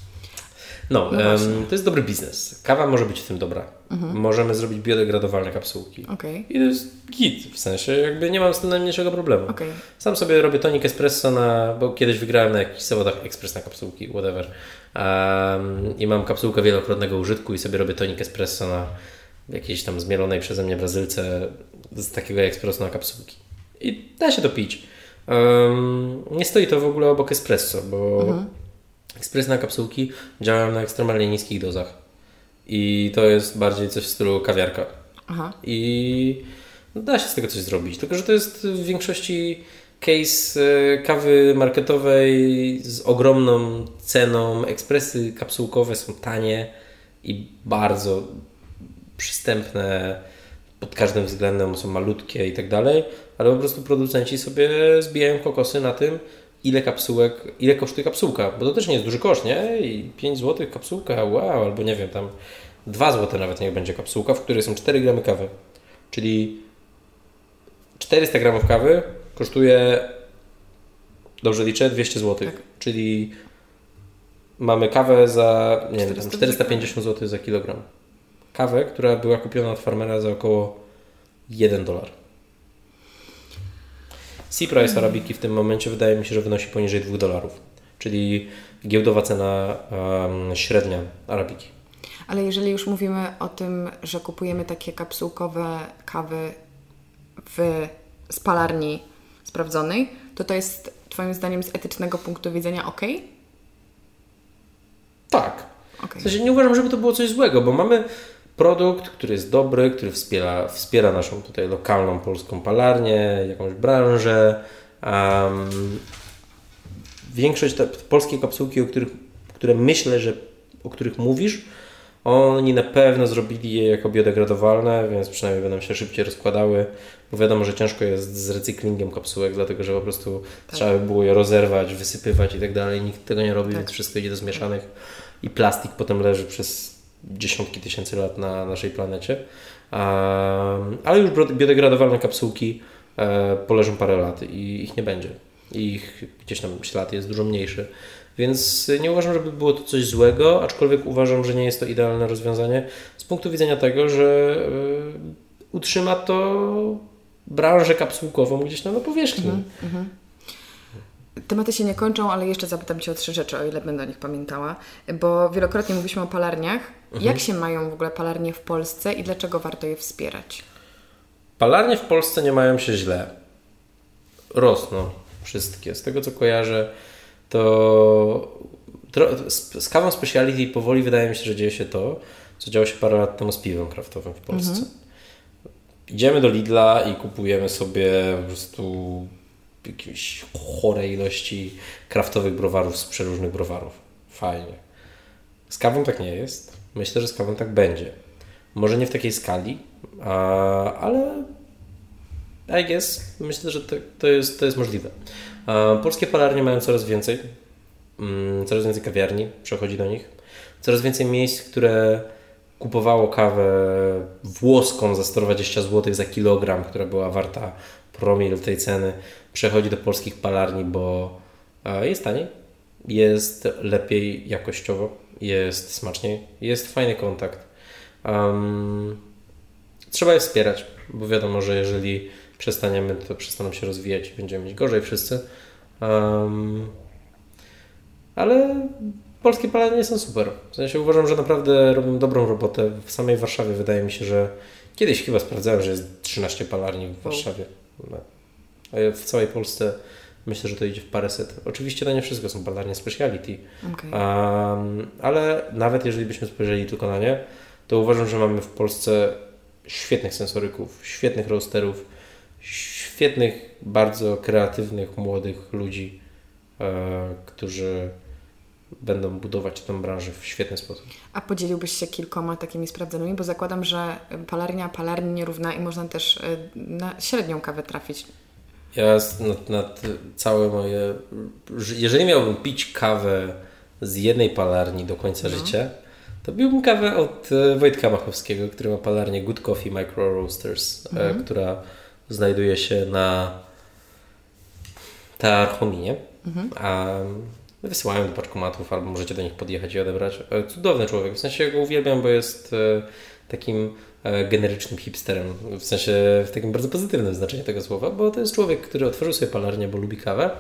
No, no um, to jest dobry biznes. Kawa może być w tym dobra. Mhm. Możemy zrobić biodegradowalne kapsułki. Okay. I to jest git, w sensie jakby nie mam z tym najmniejszego problemu. Okay. Sam sobie robię tonik espresso na, bo kiedyś wygrałem na jakichś zawodach ekspres na kapsułki, whatever. Um, I mam kapsułkę wielokrotnego użytku i sobie robię tonik espresso na jakiejś tam zmielonej przeze mnie Brazylce z takiego ekspresu na kapsułki. I da się to pić. Um, nie stoi to w ogóle obok espresso, bo mhm. ekspres na kapsułki działa na ekstremalnie niskich dozach. I to jest bardziej coś w stylu kawiarka. Aha. I da się z tego coś zrobić. Tylko, że to jest w większości case e, kawy marketowej z ogromną ceną. Ekspresy kapsułkowe są tanie i bardzo przystępne pod każdym względem, są malutkie i tak dalej, ale po prostu producenci sobie zbijają kokosy na tym, ile kapsułek, ile kosztuje kapsułka, bo to też nie jest duży koszt, nie? I 5 zł kapsułka, wow, albo nie wiem, tam 2 zł nawet niech będzie kapsułka, w której są 4 gramy kawy. Czyli 400 gramów kawy kosztuje, dobrze liczę, 200 zł. Tak. Czyli mamy kawę za, nie wiem, 450 zł za kilogram kawę, która była kupiona od farmera za około 1 dolar. C-price mm. arabiki w tym momencie wydaje mi się, że wynosi poniżej 2 dolarów, czyli giełdowa cena um, średnia arabiki. Ale jeżeli już mówimy o tym, że kupujemy takie kapsułkowe kawy w spalarni sprawdzonej, to to jest Twoim zdaniem z etycznego punktu widzenia ok? Tak. Okay. W sensie nie uważam, żeby to było coś złego, bo mamy produkt, który jest dobry, który wspiera, wspiera naszą tutaj lokalną polską palarnię, jakąś branżę. Um, większość te polskie kapsułki, o których, które myślę, że o których mówisz, oni na pewno zrobili je jako biodegradowalne, więc przynajmniej będą się szybciej rozkładały, bo wiadomo, że ciężko jest z recyklingiem kapsułek, dlatego że po prostu tak. trzeba by było je rozerwać, wysypywać i tak dalej. Nikt tego nie robi, tak. więc wszystko idzie do zmieszanych i plastik potem leży przez dziesiątki tysięcy lat na naszej planecie. Ale już biodegradowalne kapsułki e, poleżą parę lat i ich nie będzie. Ich gdzieś tam ślad jest dużo mniejszy. Więc nie uważam, żeby było to coś złego, aczkolwiek uważam, że nie jest to idealne rozwiązanie z punktu widzenia tego, że e, utrzyma to branżę kapsułkową gdzieś na powierzchni. Mm -hmm. Tematy się nie kończą, ale jeszcze zapytam Cię o trzy rzeczy, o ile będę o nich pamiętała, bo wielokrotnie mówiliśmy o palarniach. Mhm. Jak się mają w ogóle palarnie w Polsce i dlaczego warto je wspierać? Palarnie w Polsce nie mają się źle. Rosną wszystkie. Z tego co kojarzę, to z kawą speciality powoli wydaje mi się, że dzieje się to, co działo się parę lat temu z piwem kraftowym w Polsce. Mhm. Idziemy do Lidla i kupujemy sobie po prostu jakieś chore ilości kraftowych browarów z przeróżnych browarów. Fajnie. Z kawą tak nie jest. Myślę, że z kawą tak będzie. Może nie w takiej skali, ale I guess myślę, że to, to, jest, to jest możliwe. Polskie palarnie mają coraz więcej. Mm, coraz więcej kawiarni przechodzi do nich. Coraz więcej miejsc, które kupowało kawę włoską za 120 zł za kilogram, która była warta promil tej ceny, przechodzi do polskich palarni, bo jest taniej, jest lepiej jakościowo, jest smaczniej, jest fajny kontakt. Um, trzeba je wspierać, bo wiadomo, że jeżeli przestaniemy, to przestaną się rozwijać i będziemy mieć gorzej wszyscy. Um, ale polskie palarnie są super. W sensie uważam, że naprawdę robią dobrą robotę. W samej Warszawie wydaje mi się, że kiedyś chyba sprawdzałem, że jest 13 palarni w Warszawie. No. W całej Polsce myślę, że to idzie w paręset. Oczywiście to nie wszystko są palarnie speciality, okay. um, ale nawet jeżeli byśmy spojrzeli tylko na nie, to uważam, że mamy w Polsce świetnych sensoryków, świetnych roasterów, świetnych, bardzo kreatywnych, młodych ludzi, e, którzy będą budować tę branżę w świetny sposób. A podzieliłbyś się kilkoma takimi sprawdzonymi, bo zakładam, że palarnia palarni nierówna i można też e, na średnią kawę trafić. Ja nad, nad całe moje. Jeżeli miałbym pić kawę z jednej palarni do końca no. życia, to piłbym kawę od e, Wojtka Machowskiego, który ma palarnię Good Coffee Micro Roasters, mhm. która znajduje się na Tarchominie. Mhm. A wysyłają do paczkomatów, albo możecie do nich podjechać i odebrać. E, cudowny człowiek, w sensie ja go uwielbiam, bo jest e, takim generycznym hipsterem, w sensie w takim bardzo pozytywnym znaczeniu tego słowa, bo to jest człowiek, który otworzył sobie palarnię, bo lubi kawę,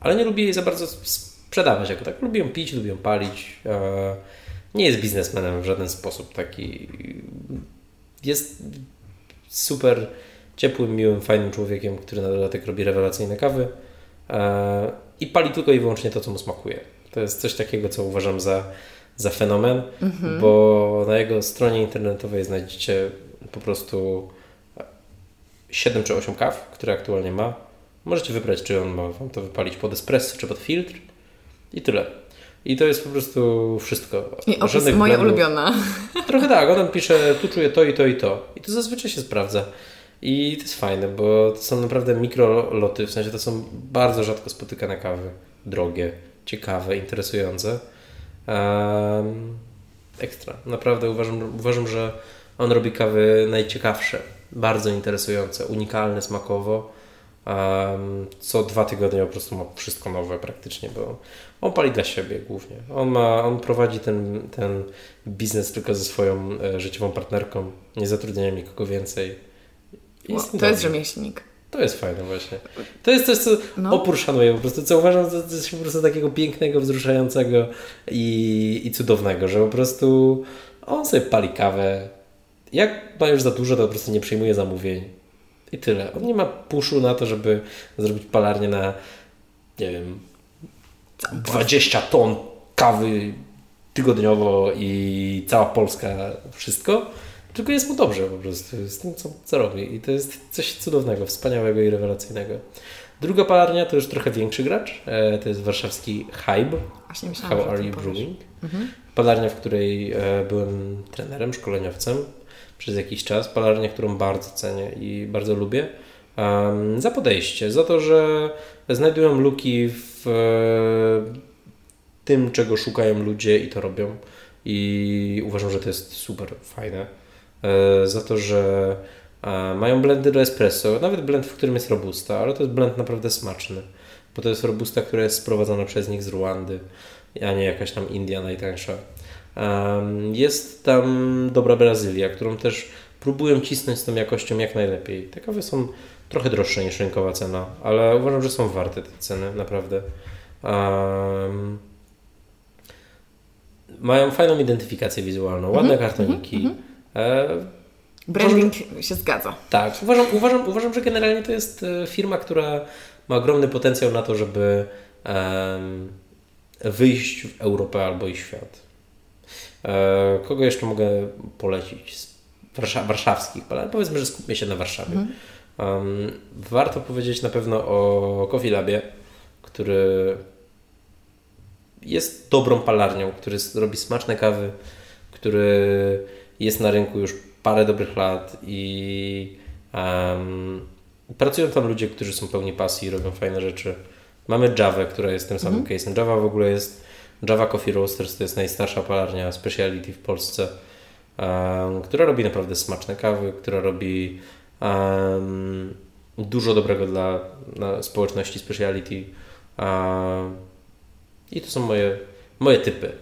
ale nie lubi jej za bardzo sprzedawać jako tak. Lubi ją pić, lubi ją palić. Nie jest biznesmenem w żaden sposób taki. Jest super ciepłym, miłym, fajnym człowiekiem, który na dodatek robi rewelacyjne kawy i pali tylko i wyłącznie to, co mu smakuje. To jest coś takiego, co uważam za, za fenomen, mhm. bo na jego stronie internetowej znajdziecie po prostu 7 czy 8 kaw, które aktualnie ma. Możecie wybrać, czy on ma Wam to wypalić pod espresso, czy pod filtr i tyle. I to jest po prostu wszystko. I opis Żadnych moja błędów. ulubiona. Trochę tak, on pisze, tu czuję to i to i to. I to zazwyczaj się sprawdza. I to jest fajne, bo to są naprawdę mikroloty, w sensie to są bardzo rzadko spotykane kawy. Drogie, ciekawe, interesujące. Um, ekstra. Naprawdę uważam, uważam, że on robi kawy najciekawsze, bardzo interesujące, unikalne smakowo. Co dwa tygodnie po prostu ma wszystko nowe praktycznie, bo on pali dla siebie głównie. On, ma, on prowadzi ten, ten biznes tylko ze swoją e, życiową partnerką, nie zatrudnia nikogo więcej Wow, to jest rzemieślnik. To jest fajne właśnie. To jest coś, co no. opór szanuję po prostu, co uważam za coś po prostu takiego pięknego, wzruszającego i, i cudownego, że po prostu on sobie pali kawę. Jak ma już za dużo, to po prostu nie przyjmuje zamówień. I tyle. On nie ma puszu na to, żeby zrobić palarnię na nie wiem 20 ton kawy tygodniowo i cała Polska wszystko tylko jest mu dobrze po prostu z tym, co, co robi. I to jest coś cudownego, wspaniałego i rewelacyjnego. Druga palarnia to już trochę większy gracz. E, to jest warszawski Hybe. Właśnie myślałam, How are you brewing? Mhm. Palarnia, w której e, byłem trenerem, szkoleniowcem przez jakiś czas. Palarnia, którą bardzo cenię i bardzo lubię. Za podejście, za to, że znajdują luki w e, tym, czego szukają ludzie i to robią. I uważam, że to jest super fajne. E, za to, że e, mają blendy do espresso, nawet blend, w którym jest robusta, ale to jest blend naprawdę smaczny, bo to jest robusta, która jest sprowadzona przez nich z Ruandy, a nie jakaś tam India najtańsza. Jest tam dobra Brazylia, którą też próbują cisnąć z tą jakością jak najlepiej. Te kawy są trochę droższe niż rynkowa cena, ale uważam, że są warte te ceny, naprawdę. Um, mają fajną identyfikację wizualną, ładne mm -hmm, kartoniki. Mm -hmm. E, Branding uważam, się zgadza. Tak, uważam, uważam, uważam, że generalnie to jest e, firma, która ma ogromny potencjał na to, żeby um, wyjść w Europę albo i świat. E, kogo jeszcze mogę polecić z warszawskich, ale powiedzmy, że skupmy się na Warszawie. Mhm. Um, warto powiedzieć na pewno o Coffee Labie, który jest dobrą palarnią, który robi smaczne kawy, który jest na rynku już parę dobrych lat i um, pracują tam ludzie, którzy są pełni pasji i robią fajne rzeczy. Mamy Java, która jest tym samym mhm. case'em. Java w ogóle jest Java Coffee Roasters, to jest najstarsza palarnia speciality w Polsce, um, która robi naprawdę smaczne kawy, która robi um, dużo dobrego dla, dla społeczności speciality. Um, I to są moje, moje typy.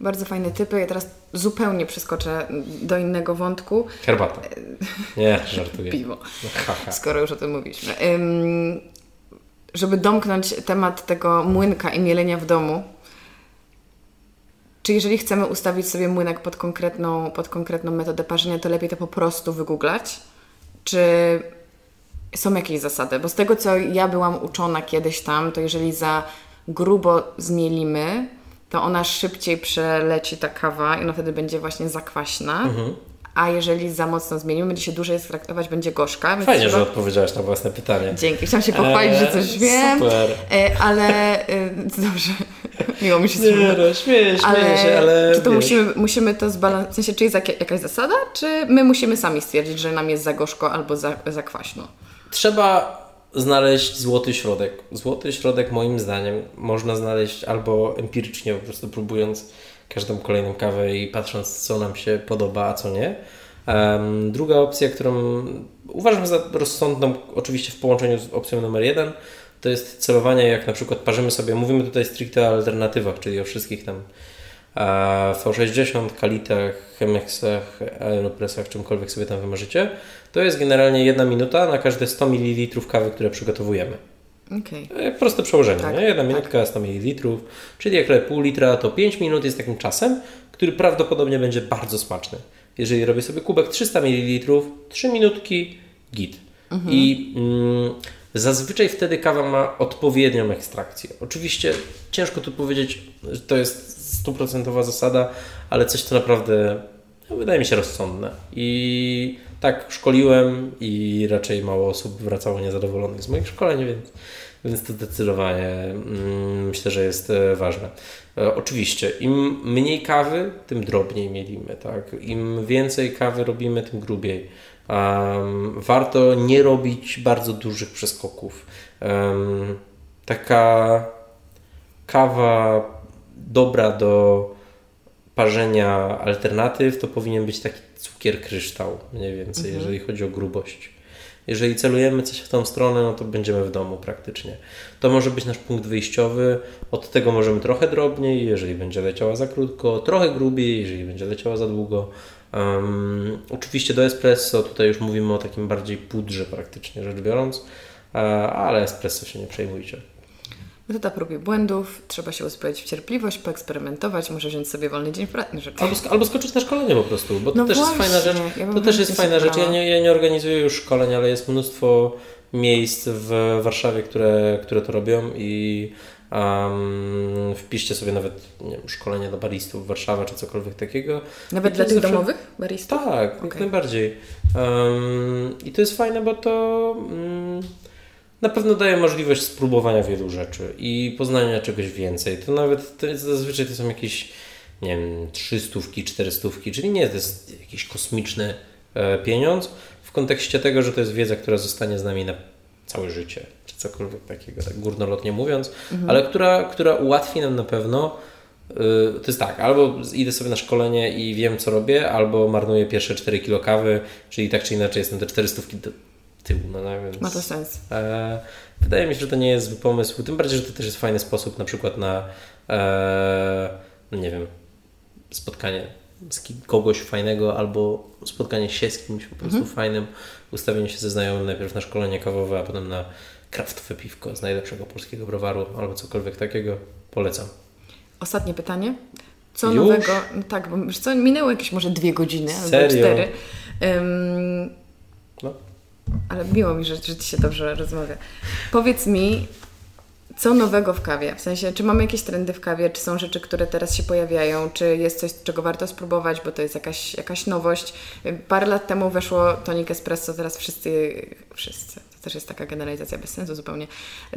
Bardzo fajne typy. Ja teraz zupełnie przeskoczę do innego wątku. Herbata. Nie, żartuję. Piwo. Skoro już o tym mówiliśmy. Żeby domknąć temat tego młynka i mielenia w domu, czy jeżeli chcemy ustawić sobie młynek pod konkretną, pod konkretną metodę parzenia, to lepiej to po prostu wygooglać? Czy są jakieś zasady? Bo z tego, co ja byłam uczona kiedyś tam, to jeżeli za grubo zmielimy, to ona szybciej przeleci ta kawa i ona wtedy będzie właśnie zakwaśna. Mhm. A jeżeli za mocno zmienimy, będzie się dłużej ekstraktować, będzie gorzka. Fajnie, trzeba... że odpowiedziałaś na własne pytanie. Dzięki. Chciałam się pochwalić, eee, że coś eee, wiem. Super. E, ale e, dobrze. Miło mi się Nie, no, śmieję, śmieję się, ale Czy to musimy, musimy to zbalansować? W sensie, czy jest jakaś zasada, czy my musimy sami stwierdzić, że nam jest za gorzko albo za, za kwaśno? Trzeba znaleźć złoty środek. Złoty środek moim zdaniem można znaleźć albo empirycznie, po prostu próbując każdą kolejną kawę i patrząc co nam się podoba, a co nie. Druga opcja, którą uważam za rozsądną, oczywiście w połączeniu z opcją numer jeden, to jest celowanie, jak na przykład parzymy sobie, mówimy tutaj stricte o alternatywach, czyli o wszystkich tam V60, Kalitach, Chemexach, Aeropressach, czymkolwiek sobie tam wymarzycie, to jest generalnie jedna minuta na każde 100 ml kawy, które przygotowujemy. Okay. Proste przełożenie, tak, nie? Jedna tak. minutka, 100 ml, czyli jak pół litra, to 5 minut jest takim czasem, który prawdopodobnie będzie bardzo smaczny. Jeżeli robię sobie kubek 300 ml, 3 minutki, git. Mhm. I mm, zazwyczaj wtedy kawa ma odpowiednią ekstrakcję. Oczywiście ciężko tu powiedzieć, że to jest stuprocentowa zasada, ale coś, co naprawdę no, wydaje mi się rozsądne. I tak szkoliłem i raczej mało osób wracało niezadowolonych z moich szkoleń, więc, więc to zdecydowanie mm, myślę, że jest e, ważne. E, oczywiście, im mniej kawy, tym drobniej mielimy, tak? Im więcej kawy robimy, tym grubiej. Um, warto nie robić bardzo dużych przeskoków. Um, taka kawa dobra do parzenia alternatyw to powinien być taki cukier kryształ, mniej więcej, mhm. jeżeli chodzi o grubość. Jeżeli celujemy coś w tą stronę, no to będziemy w domu praktycznie. To może być nasz punkt wyjściowy. Od tego możemy trochę drobniej, jeżeli będzie leciała za krótko, trochę grubiej, jeżeli będzie leciała za długo. Um, oczywiście do espresso tutaj już mówimy o takim bardziej pudrze praktycznie rzecz biorąc, e, ale espresso się nie przejmujcie. Metoda prób i błędów, trzeba się uzbroić w cierpliwość, poeksperymentować, może wziąć sobie wolny dzień w pracy. Albo, albo skoczyć na szkolenie po prostu, bo to no też właśnie, jest fajna rzecz. Ja to też jest fajna rzecz. Ja nie, ja nie organizuję już szkoleń, ale jest mnóstwo miejsc w Warszawie, które, które to robią i um, wpiszcie sobie nawet wiem, szkolenie dla baristów Warszawa czy cokolwiek takiego. Nawet dla tych zawsze... domowych baristów? Tak, okay. jak najbardziej. Um, I to jest fajne, bo to... Um, na pewno daje możliwość spróbowania wielu rzeczy i poznania czegoś więcej. To nawet to zazwyczaj to są jakieś, nie wiem, trzystówki, czterystówki, czyli nie to jest jakiś kosmiczny e, pieniądz w kontekście tego, że to jest wiedza, która zostanie z nami na całe życie, czy cokolwiek takiego, tak górnolotnie mówiąc, mhm. ale która, która ułatwi nam na pewno e, to jest tak, albo idę sobie na szkolenie i wiem, co robię, albo marnuję pierwsze 4 kilo kawy, czyli tak czy inaczej jestem te 400 do tyłu. No, no, więc, Ma to sens. E, wydaje mi się, że to nie jest zły pomysł, tym bardziej, że to też jest fajny sposób na przykład na e, no nie wiem, spotkanie z kogoś fajnego albo spotkanie się z kimś po prostu mhm. fajnym, ustawienie się ze znajomym najpierw na szkolenie kawowe, a potem na kraftowe piwko z najlepszego polskiego browaru albo cokolwiek takiego. Polecam. Ostatnie pytanie. Co Już? nowego? No tak, bo co, minęło jakieś może dwie godziny Serio? albo cztery. Um, no ale miło mi, że, że Ci się dobrze rozmawia. Powiedz mi, co nowego w kawie? W sensie, czy mamy jakieś trendy w kawie, czy są rzeczy, które teraz się pojawiają, czy jest coś, czego warto spróbować, bo to jest jakaś, jakaś nowość. Parę lat temu weszło tonik espresso, teraz wszyscy, wszyscy, to też jest taka generalizacja bez sensu zupełnie.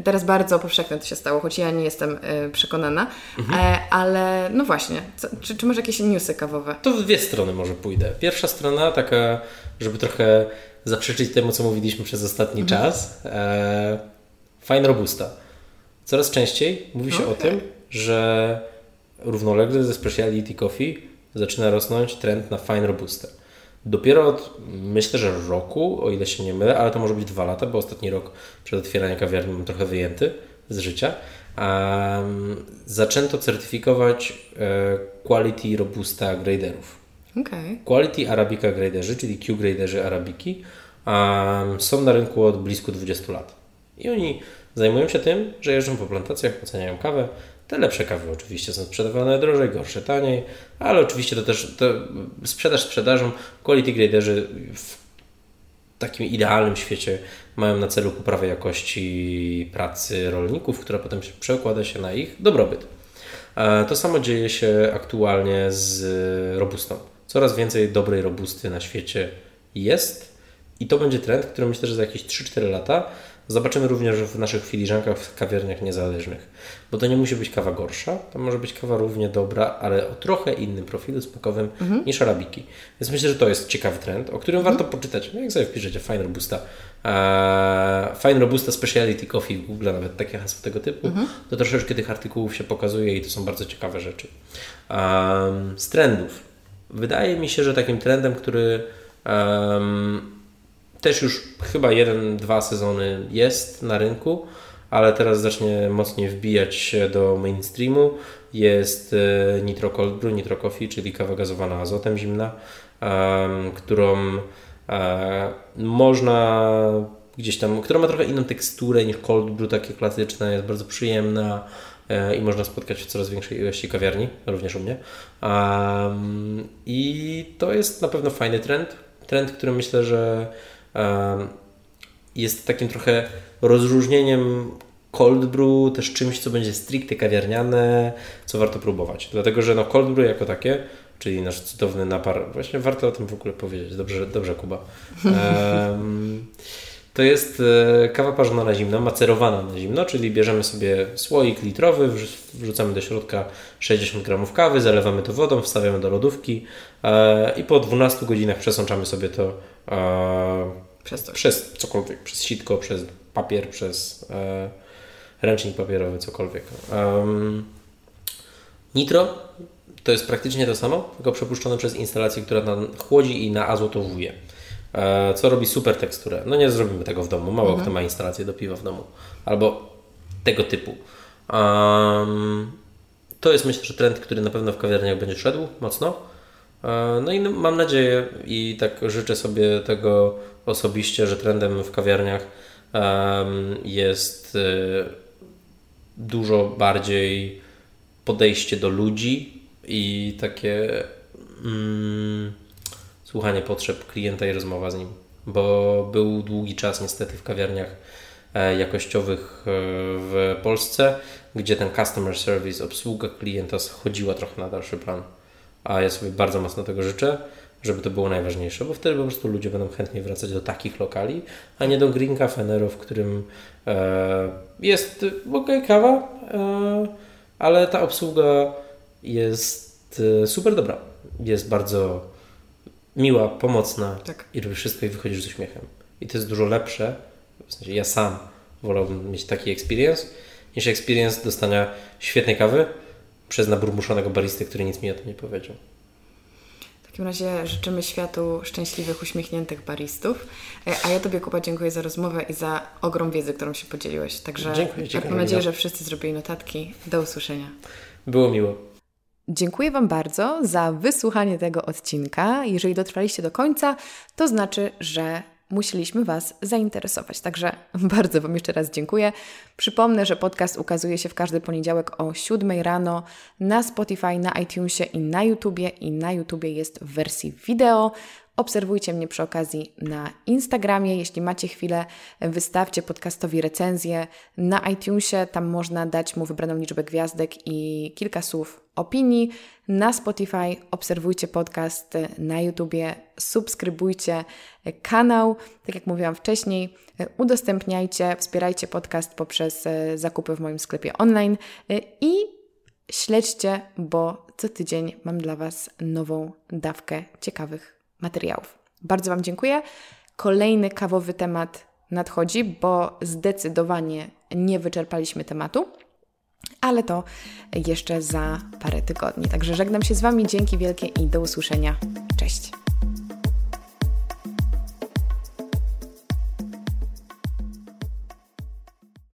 Teraz bardzo powszechne to się stało, choć ja nie jestem y, przekonana, mhm. e, ale no właśnie, co, czy, czy masz jakieś newsy kawowe? To w dwie strony może pójdę. Pierwsza strona taka, żeby trochę zaprzeczyć temu, co mówiliśmy przez ostatni mhm. czas. E, fine Robusta. Coraz częściej mówi się okay. o tym, że równolegle ze Speciality Coffee zaczyna rosnąć trend na Fine Robusta. Dopiero od, myślę, że roku, o ile się nie mylę, ale to może być dwa lata, bo ostatni rok przed otwieraniem kawiarni mam trochę wyjęty z życia, um, zaczęto certyfikować e, quality Robusta graderów. Okay. Quality Arabica graderzy, czyli Q graderzy Arabiki, są na rynku od blisko 20 lat. I oni zajmują się tym, że jeżdżą po plantacjach, oceniają kawę. Te lepsze kawy oczywiście są sprzedawane drożej, gorsze taniej, ale oczywiście to też to sprzedaż sprzedażą. Quality graderzy w takim idealnym świecie mają na celu poprawę jakości pracy rolników, która potem przekłada się na ich dobrobyt. E, to samo dzieje się aktualnie z robustą. Coraz więcej dobrej robusty na świecie jest i to będzie trend, który myślę, że za jakieś 3-4 lata zobaczymy również w naszych filiżankach w kawiarniach niezależnych. Bo to nie musi być kawa gorsza, to może być kawa równie dobra, ale o trochę innym profilu smakowym mhm. niż arabiki. Więc myślę, że to jest ciekawy trend, o którym mhm. warto poczytać. No jak sobie wpiszecie Fine Robusta, e, Fine Robusta Speciality Coffee w Google, nawet takie hasło tego typu, mhm. to troszeczkę tych artykułów się pokazuje i to są bardzo ciekawe rzeczy. Um, z trendów. Wydaje mi się, że takim trendem, który um, też już chyba jeden, dwa sezony jest na rynku, ale teraz zacznie mocniej wbijać się do mainstreamu. Jest e, Nitro Cold Brew, Nitro Coffee, czyli kawa gazowana azotem zimna, którą e, można gdzieś tam, która ma trochę inną teksturę niż cold brew, takie klasyczne, jest bardzo przyjemna e, i można spotkać w coraz większej ilości kawiarni, również u mnie. I to jest na pewno fajny trend. Trend, który myślę, że jest takim trochę rozróżnieniem cold brew, też czymś, co będzie stricte kawiarniane, co warto próbować. Dlatego, że no cold brew jako takie, czyli nasz cudowny napar, właśnie warto o tym w ogóle powiedzieć. Dobrze, dobrze Kuba. Um, to jest e, kawa parzona na zimno, macerowana na zimno, czyli bierzemy sobie słoik litrowy, wrzucamy do środka 60 gramów kawy, zalewamy to wodą, wstawiamy do lodówki e, i po 12 godzinach przesączamy sobie to e, przez, to. przez cokolwiek, przez sitko, przez papier, przez ręcznik papierowy, cokolwiek. Nitro to jest praktycznie to samo, tylko przepuszczone przez instalację, która chłodzi i naazotowuje. E, co robi super teksturę. No nie zrobimy tego w domu. Mało mhm. kto ma instalację do piwa w domu. Albo tego typu. Um, to jest myślę, że trend, który na pewno w kawiarniach będzie szedł mocno. E, no i mam nadzieję i tak życzę sobie tego osobiście, że trendem w kawiarniach jest e, dużo bardziej podejście do ludzi i takie. Mm, słuchanie potrzeb klienta i rozmowa z nim, bo był długi czas niestety w kawiarniach e, jakościowych e, w Polsce, gdzie ten customer service, obsługa klienta schodziła trochę na dalszy plan. A ja sobie bardzo mocno tego życzę, żeby to było najważniejsze, bo wtedy po prostu ludzie będą chętnie wracać do takich lokali, a nie do Green Cafenero, w którym e, jest ok, kawa, e, ale ta obsługa jest e, super dobra. Jest bardzo miła, pomocna tak. i robisz wszystko i wychodzisz z uśmiechem. I to jest dużo lepsze, w sensie ja sam wolałbym mieć taki experience, niż experience dostania świetnej kawy przez naburmuszonego baristy, który nic mi o tym nie powiedział. W takim razie życzymy światu szczęśliwych, uśmiechniętych baristów. E, a ja Tobie, Kuba, dziękuję za rozmowę i za ogrom wiedzy, którą się podzieliłeś. Także dziękuję, dziękuję, mam nadzieję, że wszyscy zrobili notatki. Do usłyszenia. Było miło. Dziękuję Wam bardzo za wysłuchanie tego odcinka. Jeżeli dotrwaliście do końca, to znaczy, że musieliśmy Was zainteresować. Także bardzo Wam jeszcze raz dziękuję. Przypomnę, że podcast ukazuje się w każdy poniedziałek o 7 rano na Spotify, na iTunesie i na YouTubie. I na YouTubie jest w wersji wideo. Obserwujcie mnie przy okazji na Instagramie. Jeśli macie chwilę, wystawcie podcastowi recenzję na iTunesie. Tam można dać mu wybraną liczbę gwiazdek i kilka słów opinii. Na Spotify obserwujcie podcast, na YouTubie subskrybujcie kanał. Tak jak mówiłam wcześniej, udostępniajcie, wspierajcie podcast poprzez zakupy w moim sklepie online i śledźcie, bo co tydzień mam dla Was nową dawkę ciekawych materiałów. Bardzo Wam dziękuję. Kolejny kawowy temat nadchodzi, bo zdecydowanie nie wyczerpaliśmy tematu, ale to jeszcze za parę tygodni. Także żegnam się z Wami, dzięki wielkie i do usłyszenia. Cześć.